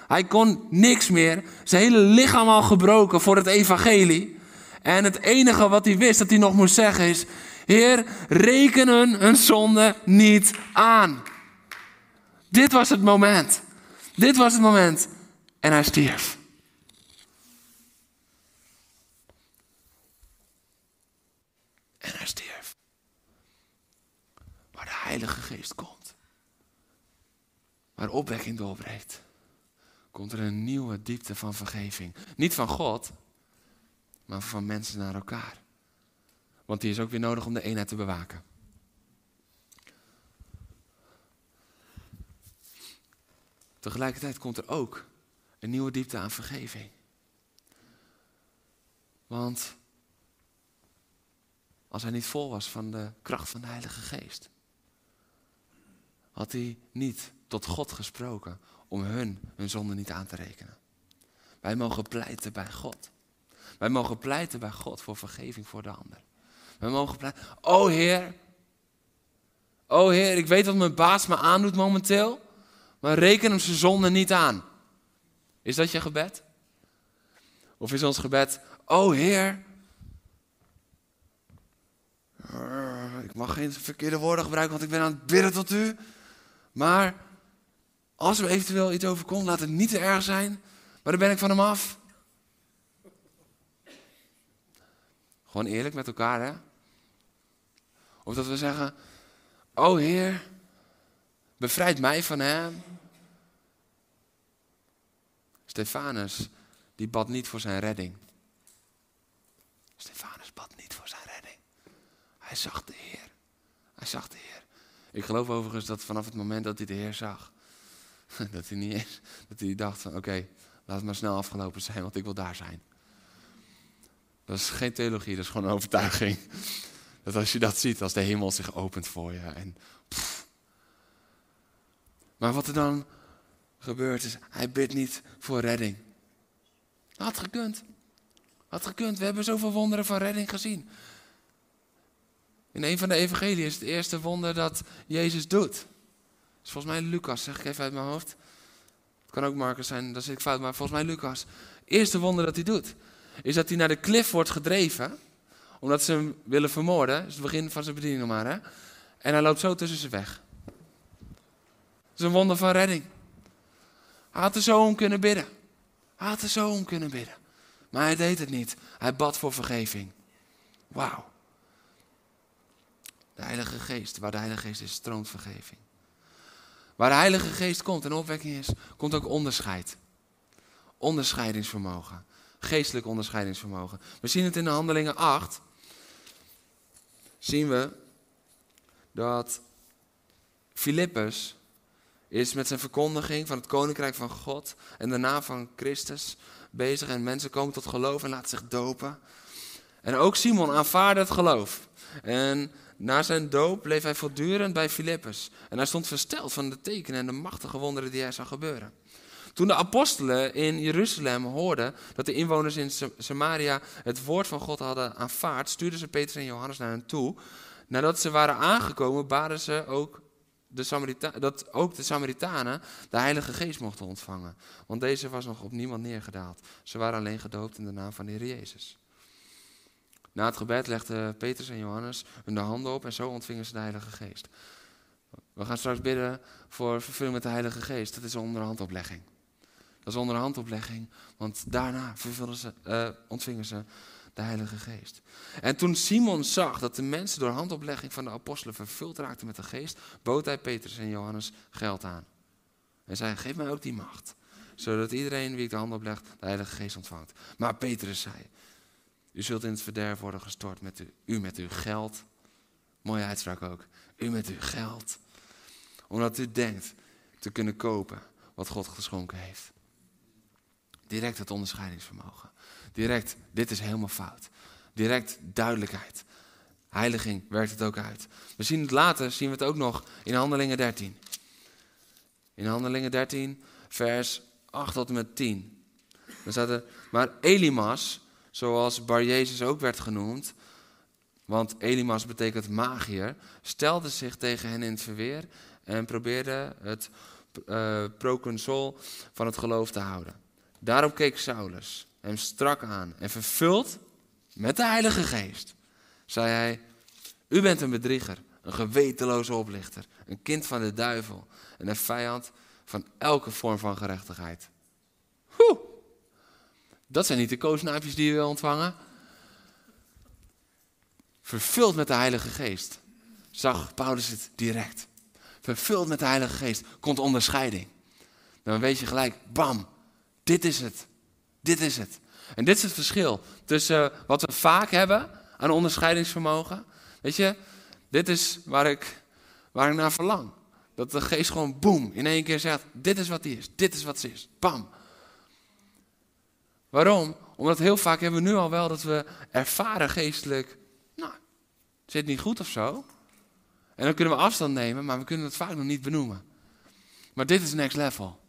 Hij kon niks meer. Zijn hele lichaam al gebroken voor het evangelie. En het enige wat hij wist dat hij nog moest zeggen is: Heer, rekenen hun zonde niet aan. Dit was het moment. Dit was het moment. En hij stierf. En hij stierf. Waar de Heilige Geest komt. Waar opwekking doorbreekt. Komt er een nieuwe diepte van vergeving. Niet van God, maar van mensen naar elkaar. Want die is ook weer nodig om de eenheid te bewaken. Tegelijkertijd komt er ook een nieuwe diepte aan vergeving. Want als hij niet vol was van de kracht van de Heilige Geest. Had hij niet tot God gesproken om hun hun zonde niet aan te rekenen. Wij mogen pleiten bij God. Wij mogen pleiten bij God voor vergeving voor de ander. We mogen pleiten. O Heer. O Heer, ik weet wat mijn baas me aandoet momenteel. Maar reken hem zijn zonde niet aan. Is dat je gebed? Of is ons gebed, o Heer, ik mag geen verkeerde woorden gebruiken, want ik ben aan het bidden tot u. Maar als er eventueel iets overkomt, laat het niet te erg zijn, maar dan ben ik van hem af. Gewoon eerlijk met elkaar, hè? Of dat we zeggen, o Heer, bevrijd mij van hem. Stefanus, die bad niet voor zijn redding. Stefanus bad niet voor zijn redding. Hij zag de Heer. Hij zag de Heer. Ik geloof overigens dat vanaf het moment dat hij de Heer zag, <laughs> dat hij niet eens, dat hij dacht van oké, laat het maar snel afgelopen zijn, want ik wil daar zijn. Dat is geen theologie, dat is gewoon een overtuiging. <laughs> Dat als je dat ziet, als de hemel zich opent voor je. En, maar wat er dan gebeurt is, hij bidt niet voor redding. Had gekund. Had gekund. We hebben zoveel wonderen van redding gezien. In een van de evangelieën is het eerste wonder dat Jezus doet. Is volgens mij Lucas, zeg ik even uit mijn hoofd. Het kan ook Marcus zijn, dat zit ik fout, maar volgens mij Lucas. Het eerste wonder dat hij doet, is dat hij naar de klif wordt gedreven. Omdat ze hem willen vermoorden. Dat is het begin van zijn bediening nog maar. Hè? En hij loopt zo tussen ze weg. Dat is een wonder van redding. Hij had er zo om kunnen bidden. Hij had er zo om kunnen bidden. Maar hij deed het niet. Hij bad voor vergeving. Wauw. De Heilige Geest, waar de Heilige Geest is, stroomt vergeving. Waar de Heilige Geest komt en opwekking is, komt ook onderscheid. Onderscheidingsvermogen. Geestelijk onderscheidingsvermogen. We zien het in de Handelingen 8. Zien we dat Filippus is met zijn verkondiging van het koninkrijk van God en de naam van Christus bezig. En mensen komen tot geloof en laten zich dopen. En ook Simon aanvaarde het geloof. En na zijn doop bleef hij voortdurend bij Filippus. En hij stond versteld van de tekenen en de machtige wonderen die hij zag gebeuren. Toen de apostelen in Jeruzalem hoorden dat de inwoners in Samaria het woord van God hadden aanvaard, stuurden ze Petrus en Johannes naar hen toe. Nadat ze waren aangekomen, baden ze ook de dat ook de Samaritanen de Heilige Geest mochten ontvangen. Want deze was nog op niemand neergedaald. Ze waren alleen gedoopt in de naam van de Heer Jezus. Na het gebed legden Petrus en Johannes hun de handen op en zo ontvingen ze de Heilige Geest. We gaan straks bidden voor vervulling met de Heilige Geest. Dat is onderhandoplegging. Dat is onderhandoplegging, want daarna ze, uh, ontvingen ze de Heilige Geest. En toen Simon zag dat de mensen door handoplegging van de apostelen vervuld raakten met de Geest, bood hij Petrus en Johannes geld aan. En zei: Geef mij ook die macht, zodat iedereen wie ik de hand opleg de Heilige Geest ontvangt. Maar Petrus zei: U zult in het verderf worden gestort met u, met uw geld. Mooie uitspraak ook. U met uw geld. Omdat u denkt te kunnen kopen wat God geschonken heeft. Direct het onderscheidingsvermogen. Direct, dit is helemaal fout. Direct duidelijkheid. Heiliging werkt het ook uit. We zien het later, zien we het ook nog in Handelingen 13. In Handelingen 13, vers 8 tot en met 10. Dan staat er, maar Elimas, zoals Bar Jezus ook werd genoemd, want Elimas betekent magier, stelde zich tegen hen in het verweer en probeerde het uh, proconsul van het geloof te houden. Daarop keek Saulus hem strak aan en vervuld met de Heilige Geest, zei hij: U bent een bedrieger, een gewetenloze oplichter, een kind van de duivel en een vijand van elke vorm van gerechtigheid. Dat zijn niet de koosnaapjes die je wil ontvangen. Vervuld met de Heilige Geest zag Paulus het direct. Vervuld met de Heilige Geest komt onderscheiding. Dan weet je gelijk, bam, dit is het. Dit is het. En dit is het verschil tussen wat we vaak hebben aan onderscheidingsvermogen. Weet je, dit is waar ik, waar ik naar verlang. Dat de geest gewoon boem in één keer zegt: Dit is wat hij is, dit is wat ze is. Bam. Waarom? Omdat heel vaak hebben we nu al wel dat we ervaren geestelijk. Nou, zit niet goed of zo. En dan kunnen we afstand nemen, maar we kunnen het vaak nog niet benoemen. Maar dit is next level.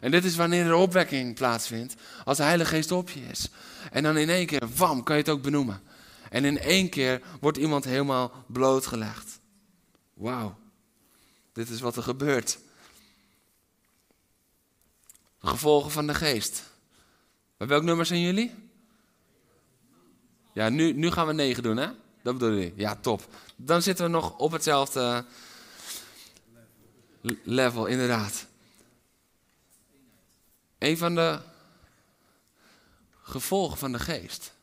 En dit is wanneer er opwekking plaatsvindt, als de Heilige Geest op je is. En dan in één keer, wam, kan je het ook benoemen. En in één keer wordt iemand helemaal blootgelegd. Wauw, dit is wat er gebeurt. Gevolgen van de geest. Welk nummer zijn jullie? Ja, nu, nu gaan we negen doen, hè? Dat bedoel je? Ja, top. Dan zitten we nog op hetzelfde level, inderdaad. Een van de gevolgen van de geest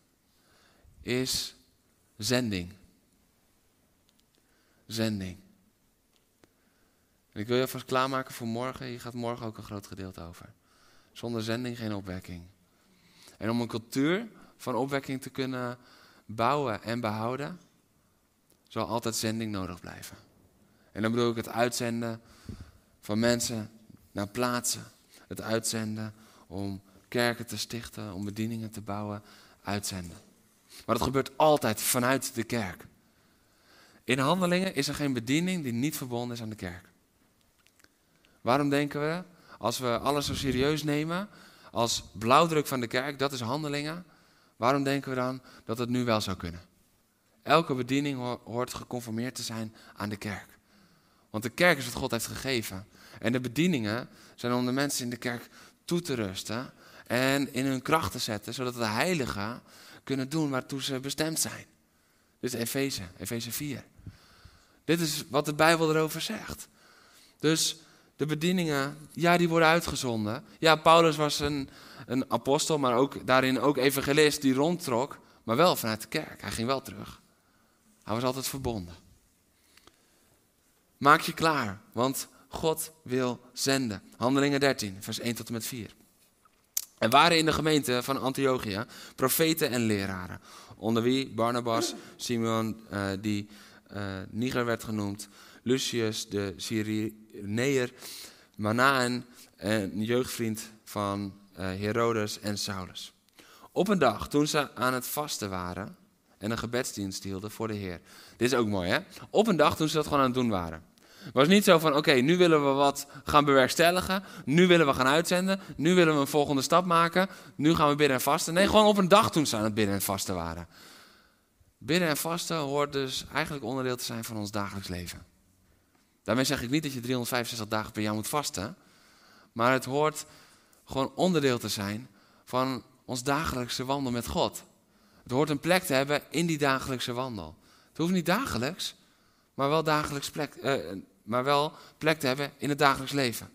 is zending. Zending. En ik wil je vast klaarmaken voor morgen. Je gaat morgen ook een groot gedeelte over. Zonder zending geen opwekking. En om een cultuur van opwekking te kunnen bouwen en behouden, zal altijd zending nodig blijven. En dan bedoel ik het uitzenden van mensen naar plaatsen. Het uitzenden om kerken te stichten, om bedieningen te bouwen, uitzenden. Maar dat gebeurt altijd vanuit de kerk. In handelingen is er geen bediening die niet verbonden is aan de kerk. Waarom denken we, als we alles zo serieus nemen, als blauwdruk van de kerk, dat is handelingen, waarom denken we dan dat het nu wel zou kunnen? Elke bediening hoort geconformeerd te zijn aan de kerk. Want de kerk is wat God heeft gegeven. En de bedieningen zijn om de mensen in de kerk toe te rusten en in hun kracht te zetten, zodat de heiligen kunnen doen waartoe ze bestemd zijn. Dit is Efeze, Efeze 4. Dit is wat de Bijbel erover zegt. Dus de bedieningen, ja, die worden uitgezonden. Ja, Paulus was een, een apostel, maar ook daarin ook evangelist die rondtrok, maar wel vanuit de kerk. Hij ging wel terug. Hij was altijd verbonden. Maak je klaar, want God wil zenden. Handelingen 13, vers 1 tot en met 4. Er waren in de gemeente van Antiochia profeten en leraren, onder wie Barnabas, Simeon, uh, die uh, Niger werd genoemd, Lucius de Cyreneer, Manaan, een jeugdvriend van uh, Herodes en Saulus. Op een dag, toen ze aan het vasten waren en een gebedsdienst hielden voor de Heer. Dit is ook mooi, hè? Op een dag toen ze dat gewoon aan het doen waren. Het was niet zo van, oké, nu willen we wat gaan bewerkstelligen. Nu willen we gaan uitzenden. Nu willen we een volgende stap maken. Nu gaan we bidden en vasten. Nee, gewoon op een dag toen ze aan het bidden en vasten waren. Bidden en vasten hoort dus eigenlijk onderdeel te zijn van ons dagelijks leven. Daarmee zeg ik niet dat je 365 dagen per jaar moet vasten. Maar het hoort gewoon onderdeel te zijn van ons dagelijkse wandel met God. Het hoort een plek te hebben in die dagelijkse wandel. Het hoeft niet dagelijks, maar wel dagelijks plek, uh, maar wel plek te hebben in het dagelijks leven.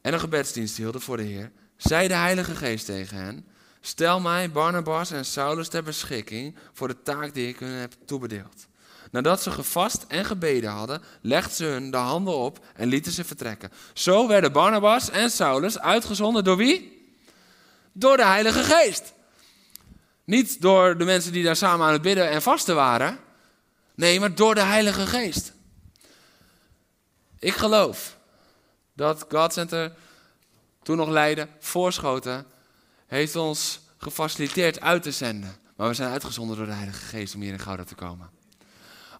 En een gebedsdienst hielden voor de Heer, zei de Heilige Geest tegen hen: Stel mij, Barnabas en Saulus ter beschikking voor de taak die ik hun heb toebedeeld. Nadat ze gevast en gebeden hadden, legden ze hun de handen op en lieten ze vertrekken. Zo werden Barnabas en Saulus uitgezonden door wie? Door de Heilige Geest. Niet door de mensen die daar samen aan het bidden en vasten waren. Nee, maar door de Heilige Geest. Ik geloof dat God Center toen nog leidde, voorschoten, heeft ons gefaciliteerd uit te zenden. Maar we zijn uitgezonden door de Heilige Geest om hier in Gouda te komen.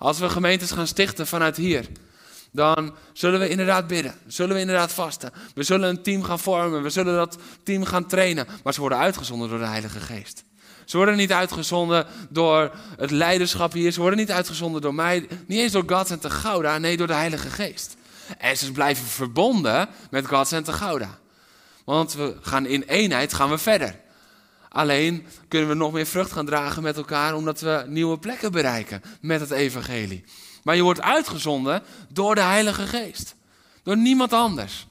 Als we gemeentes gaan stichten vanuit hier, dan zullen we inderdaad bidden. Zullen we inderdaad vasten. We zullen een team gaan vormen. We zullen dat team gaan trainen. Maar ze worden uitgezonden door de Heilige Geest. Ze worden niet uitgezonden door het leiderschap hier. Ze worden niet uitgezonden door mij. Niet eens door God en te Gouda. Nee, door de Heilige Geest. En ze blijven verbonden met God en te Gouda. Want we gaan in eenheid gaan we verder. Alleen kunnen we nog meer vrucht gaan dragen met elkaar omdat we nieuwe plekken bereiken met het evangelie. Maar je wordt uitgezonden door de Heilige Geest. Door niemand anders.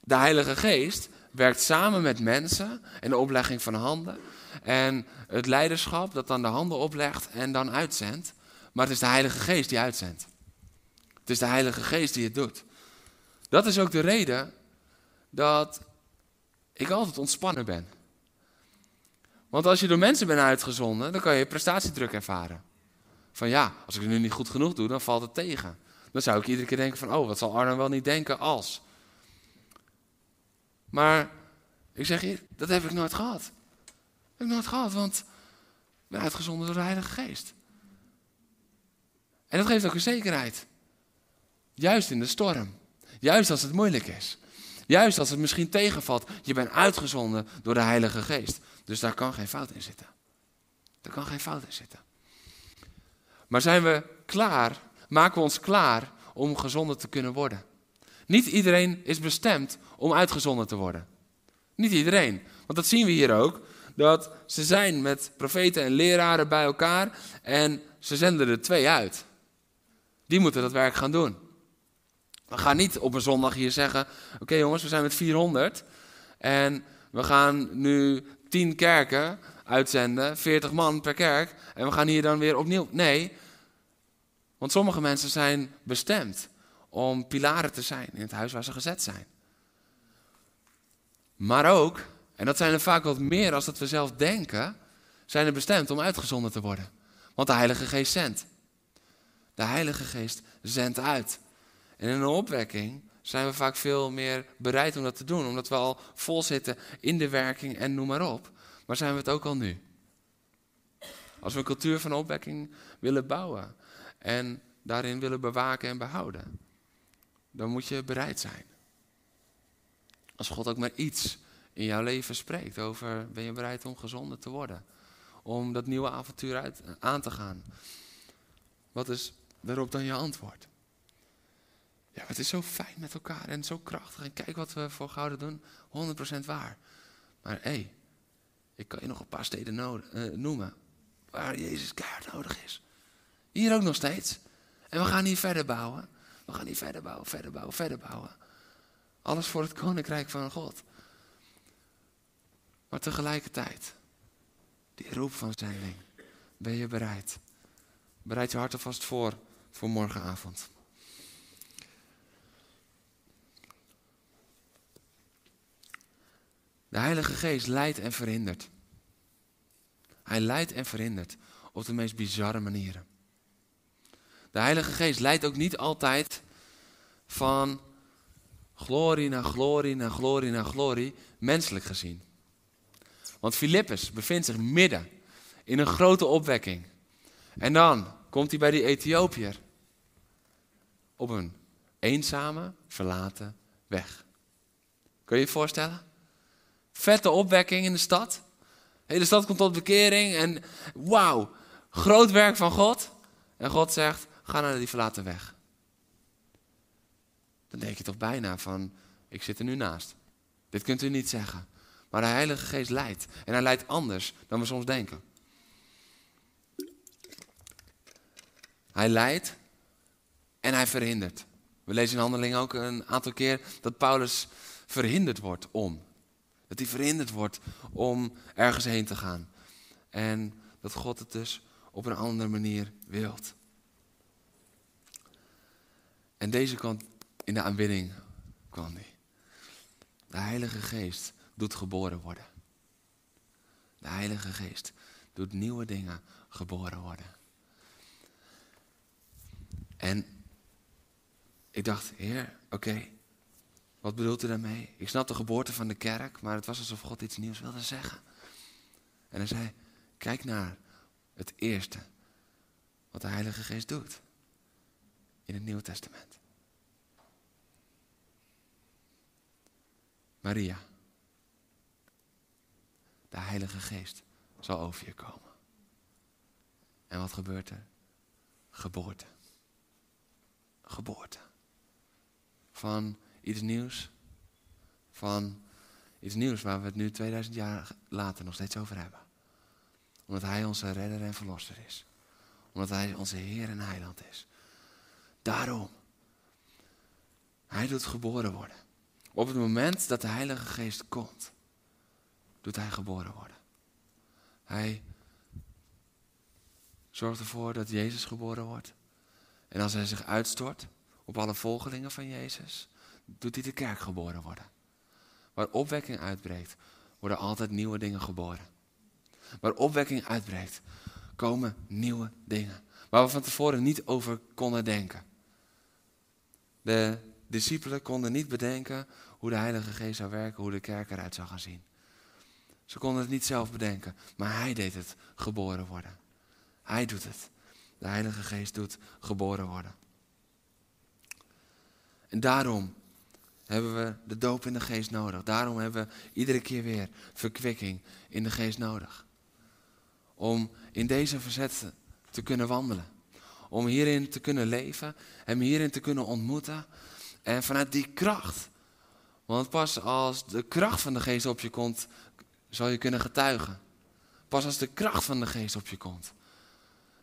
De Heilige Geest werkt samen met mensen en de oplegging van handen. En het leiderschap dat dan de handen oplegt en dan uitzendt. Maar het is de Heilige Geest die uitzendt. Het is de Heilige Geest die het doet. Dat is ook de reden dat ik altijd ontspannen ben. Want als je door mensen bent uitgezonden, dan kan je prestatiedruk ervaren. Van ja, als ik het nu niet goed genoeg doe, dan valt het tegen. Dan zou ik iedere keer denken van, oh, wat zal Arno wel niet denken als. Maar ik zeg je, dat heb ik nooit gehad. Dat heb ik nooit gehad, want ik ben uitgezonden door de Heilige Geest. En dat geeft ook een zekerheid. Juist in de storm. Juist als het moeilijk is. Juist als het misschien tegenvalt, je bent uitgezonden door de Heilige Geest. Dus daar kan geen fout in zitten. Daar kan geen fout in zitten. Maar zijn we klaar, maken we ons klaar om gezonden te kunnen worden? Niet iedereen is bestemd om uitgezonden te worden. Niet iedereen. Want dat zien we hier ook. Dat ze zijn met profeten en leraren bij elkaar en ze zenden er twee uit. Die moeten dat werk gaan doen. We gaan niet op een zondag hier zeggen: Oké jongens, we zijn met 400 en we gaan nu 10 kerken uitzenden, 40 man per kerk en we gaan hier dan weer opnieuw. Nee, want sommige mensen zijn bestemd om pilaren te zijn in het huis waar ze gezet zijn. Maar ook, en dat zijn er vaak wat meer als dat we zelf denken, zijn er bestemd om uitgezonden te worden. Want de Heilige Geest zendt. De Heilige Geest zendt uit. En in een opwekking zijn we vaak veel meer bereid om dat te doen, omdat we al vol zitten in de werking en noem maar op. Maar zijn we het ook al nu? Als we een cultuur van opwekking willen bouwen en daarin willen bewaken en behouden, dan moet je bereid zijn. Als God ook maar iets in jouw leven spreekt over ben je bereid om gezonder te worden, om dat nieuwe avontuur uit, aan te gaan. Wat is daarop dan je antwoord? Ja, het is zo fijn met elkaar en zo krachtig. En kijk wat we voor Gouden doen. 100% waar. Maar hé, hey, ik kan je nog een paar steden uh, noemen waar Jezus keihard nodig is. Hier ook nog steeds. En we gaan hier verder bouwen. We gaan hier verder bouwen, verder bouwen, verder bouwen. Alles voor het koninkrijk van God. Maar tegelijkertijd, die roep van zending. Ben je bereid? Bereid je hart alvast voor, voor morgenavond. De Heilige Geest leidt en verhindert. Hij leidt en verhindert op de meest bizarre manieren. De Heilige Geest leidt ook niet altijd van glorie naar glorie naar glorie naar glorie, menselijk gezien. Want Filippus bevindt zich midden in een grote opwekking. En dan komt hij bij die Ethiopiër op een eenzame, verlaten weg. Kun je je voorstellen? Vette opwekking in de stad. De hele stad komt tot bekering en wauw, groot werk van God. En God zegt, ga naar die verlaten weg. Dan denk je toch bijna van, ik zit er nu naast. Dit kunt u niet zeggen. Maar de Heilige Geest leidt. En hij leidt anders dan we soms denken. Hij leidt en hij verhindert. We lezen in Handelingen ook een aantal keer dat Paulus verhinderd wordt om. Dat hij verhinderd wordt om ergens heen te gaan. En dat God het dus op een andere manier wilt. En deze kant in de aanbidding kwam hij. De Heilige Geest doet geboren worden. De Heilige Geest doet nieuwe dingen geboren worden. En ik dacht, Heer, oké, wat bedoelt u daarmee? Ik snap de geboorte van de kerk, maar het was alsof God iets nieuws wilde zeggen. En hij zei, kijk naar het eerste wat de Heilige Geest doet in het Nieuwe Testament. Maria, de Heilige Geest zal over je komen. En wat gebeurt er? Geboorte. Geboorte. Van iets nieuws. Van iets nieuws waar we het nu 2000 jaar later nog steeds over hebben. Omdat Hij onze redder en verlosser is. Omdat Hij onze Heer en Heiland is. Daarom. Hij doet geboren worden. Op het moment dat de Heilige Geest komt, doet Hij geboren worden. Hij zorgt ervoor dat Jezus geboren wordt. En als Hij zich uitstort op alle volgelingen van Jezus, doet hij de kerk geboren worden. Waar opwekking uitbreekt, worden altijd nieuwe dingen geboren. Waar opwekking uitbreekt, komen nieuwe dingen. Waar we van tevoren niet over konden denken. De discipelen konden niet bedenken hoe de Heilige Geest zou werken, hoe de kerk eruit zou gaan zien. Ze konden het niet zelf bedenken, maar Hij deed het geboren worden. Hij doet het. De Heilige Geest doet geboren worden. En daarom hebben we de doop in de geest nodig. Daarom hebben we iedere keer weer verkwikking in de geest nodig. Om in deze verzetten te kunnen wandelen. Om hierin te kunnen leven. Hem hierin te kunnen ontmoeten. En vanuit die kracht. Want pas als de kracht van de geest op je komt, zal je kunnen getuigen. Pas als de kracht van de geest op je komt.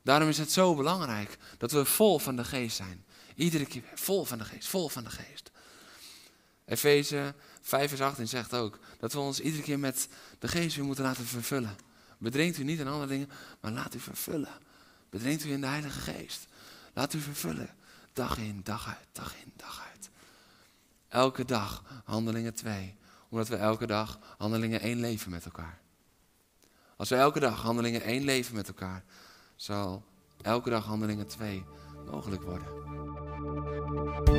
Daarom is het zo belangrijk dat we vol van de geest zijn. Iedere keer vol van de geest, vol van de geest. Efeze 5 vers 18 zegt ook dat we ons iedere keer met de geest weer moeten laten vervullen. Bedrinkt u niet aan andere dingen, maar laat u vervullen. Bedrinkt u in de Heilige Geest. Laat u vervullen. Dag in, dag uit, dag in, dag uit. Elke dag handelingen 2. Omdat we elke dag handelingen 1 leven met elkaar. Als we elke dag handelingen 1 leven met elkaar, zal elke dag handelingen 2 mogelijk worden.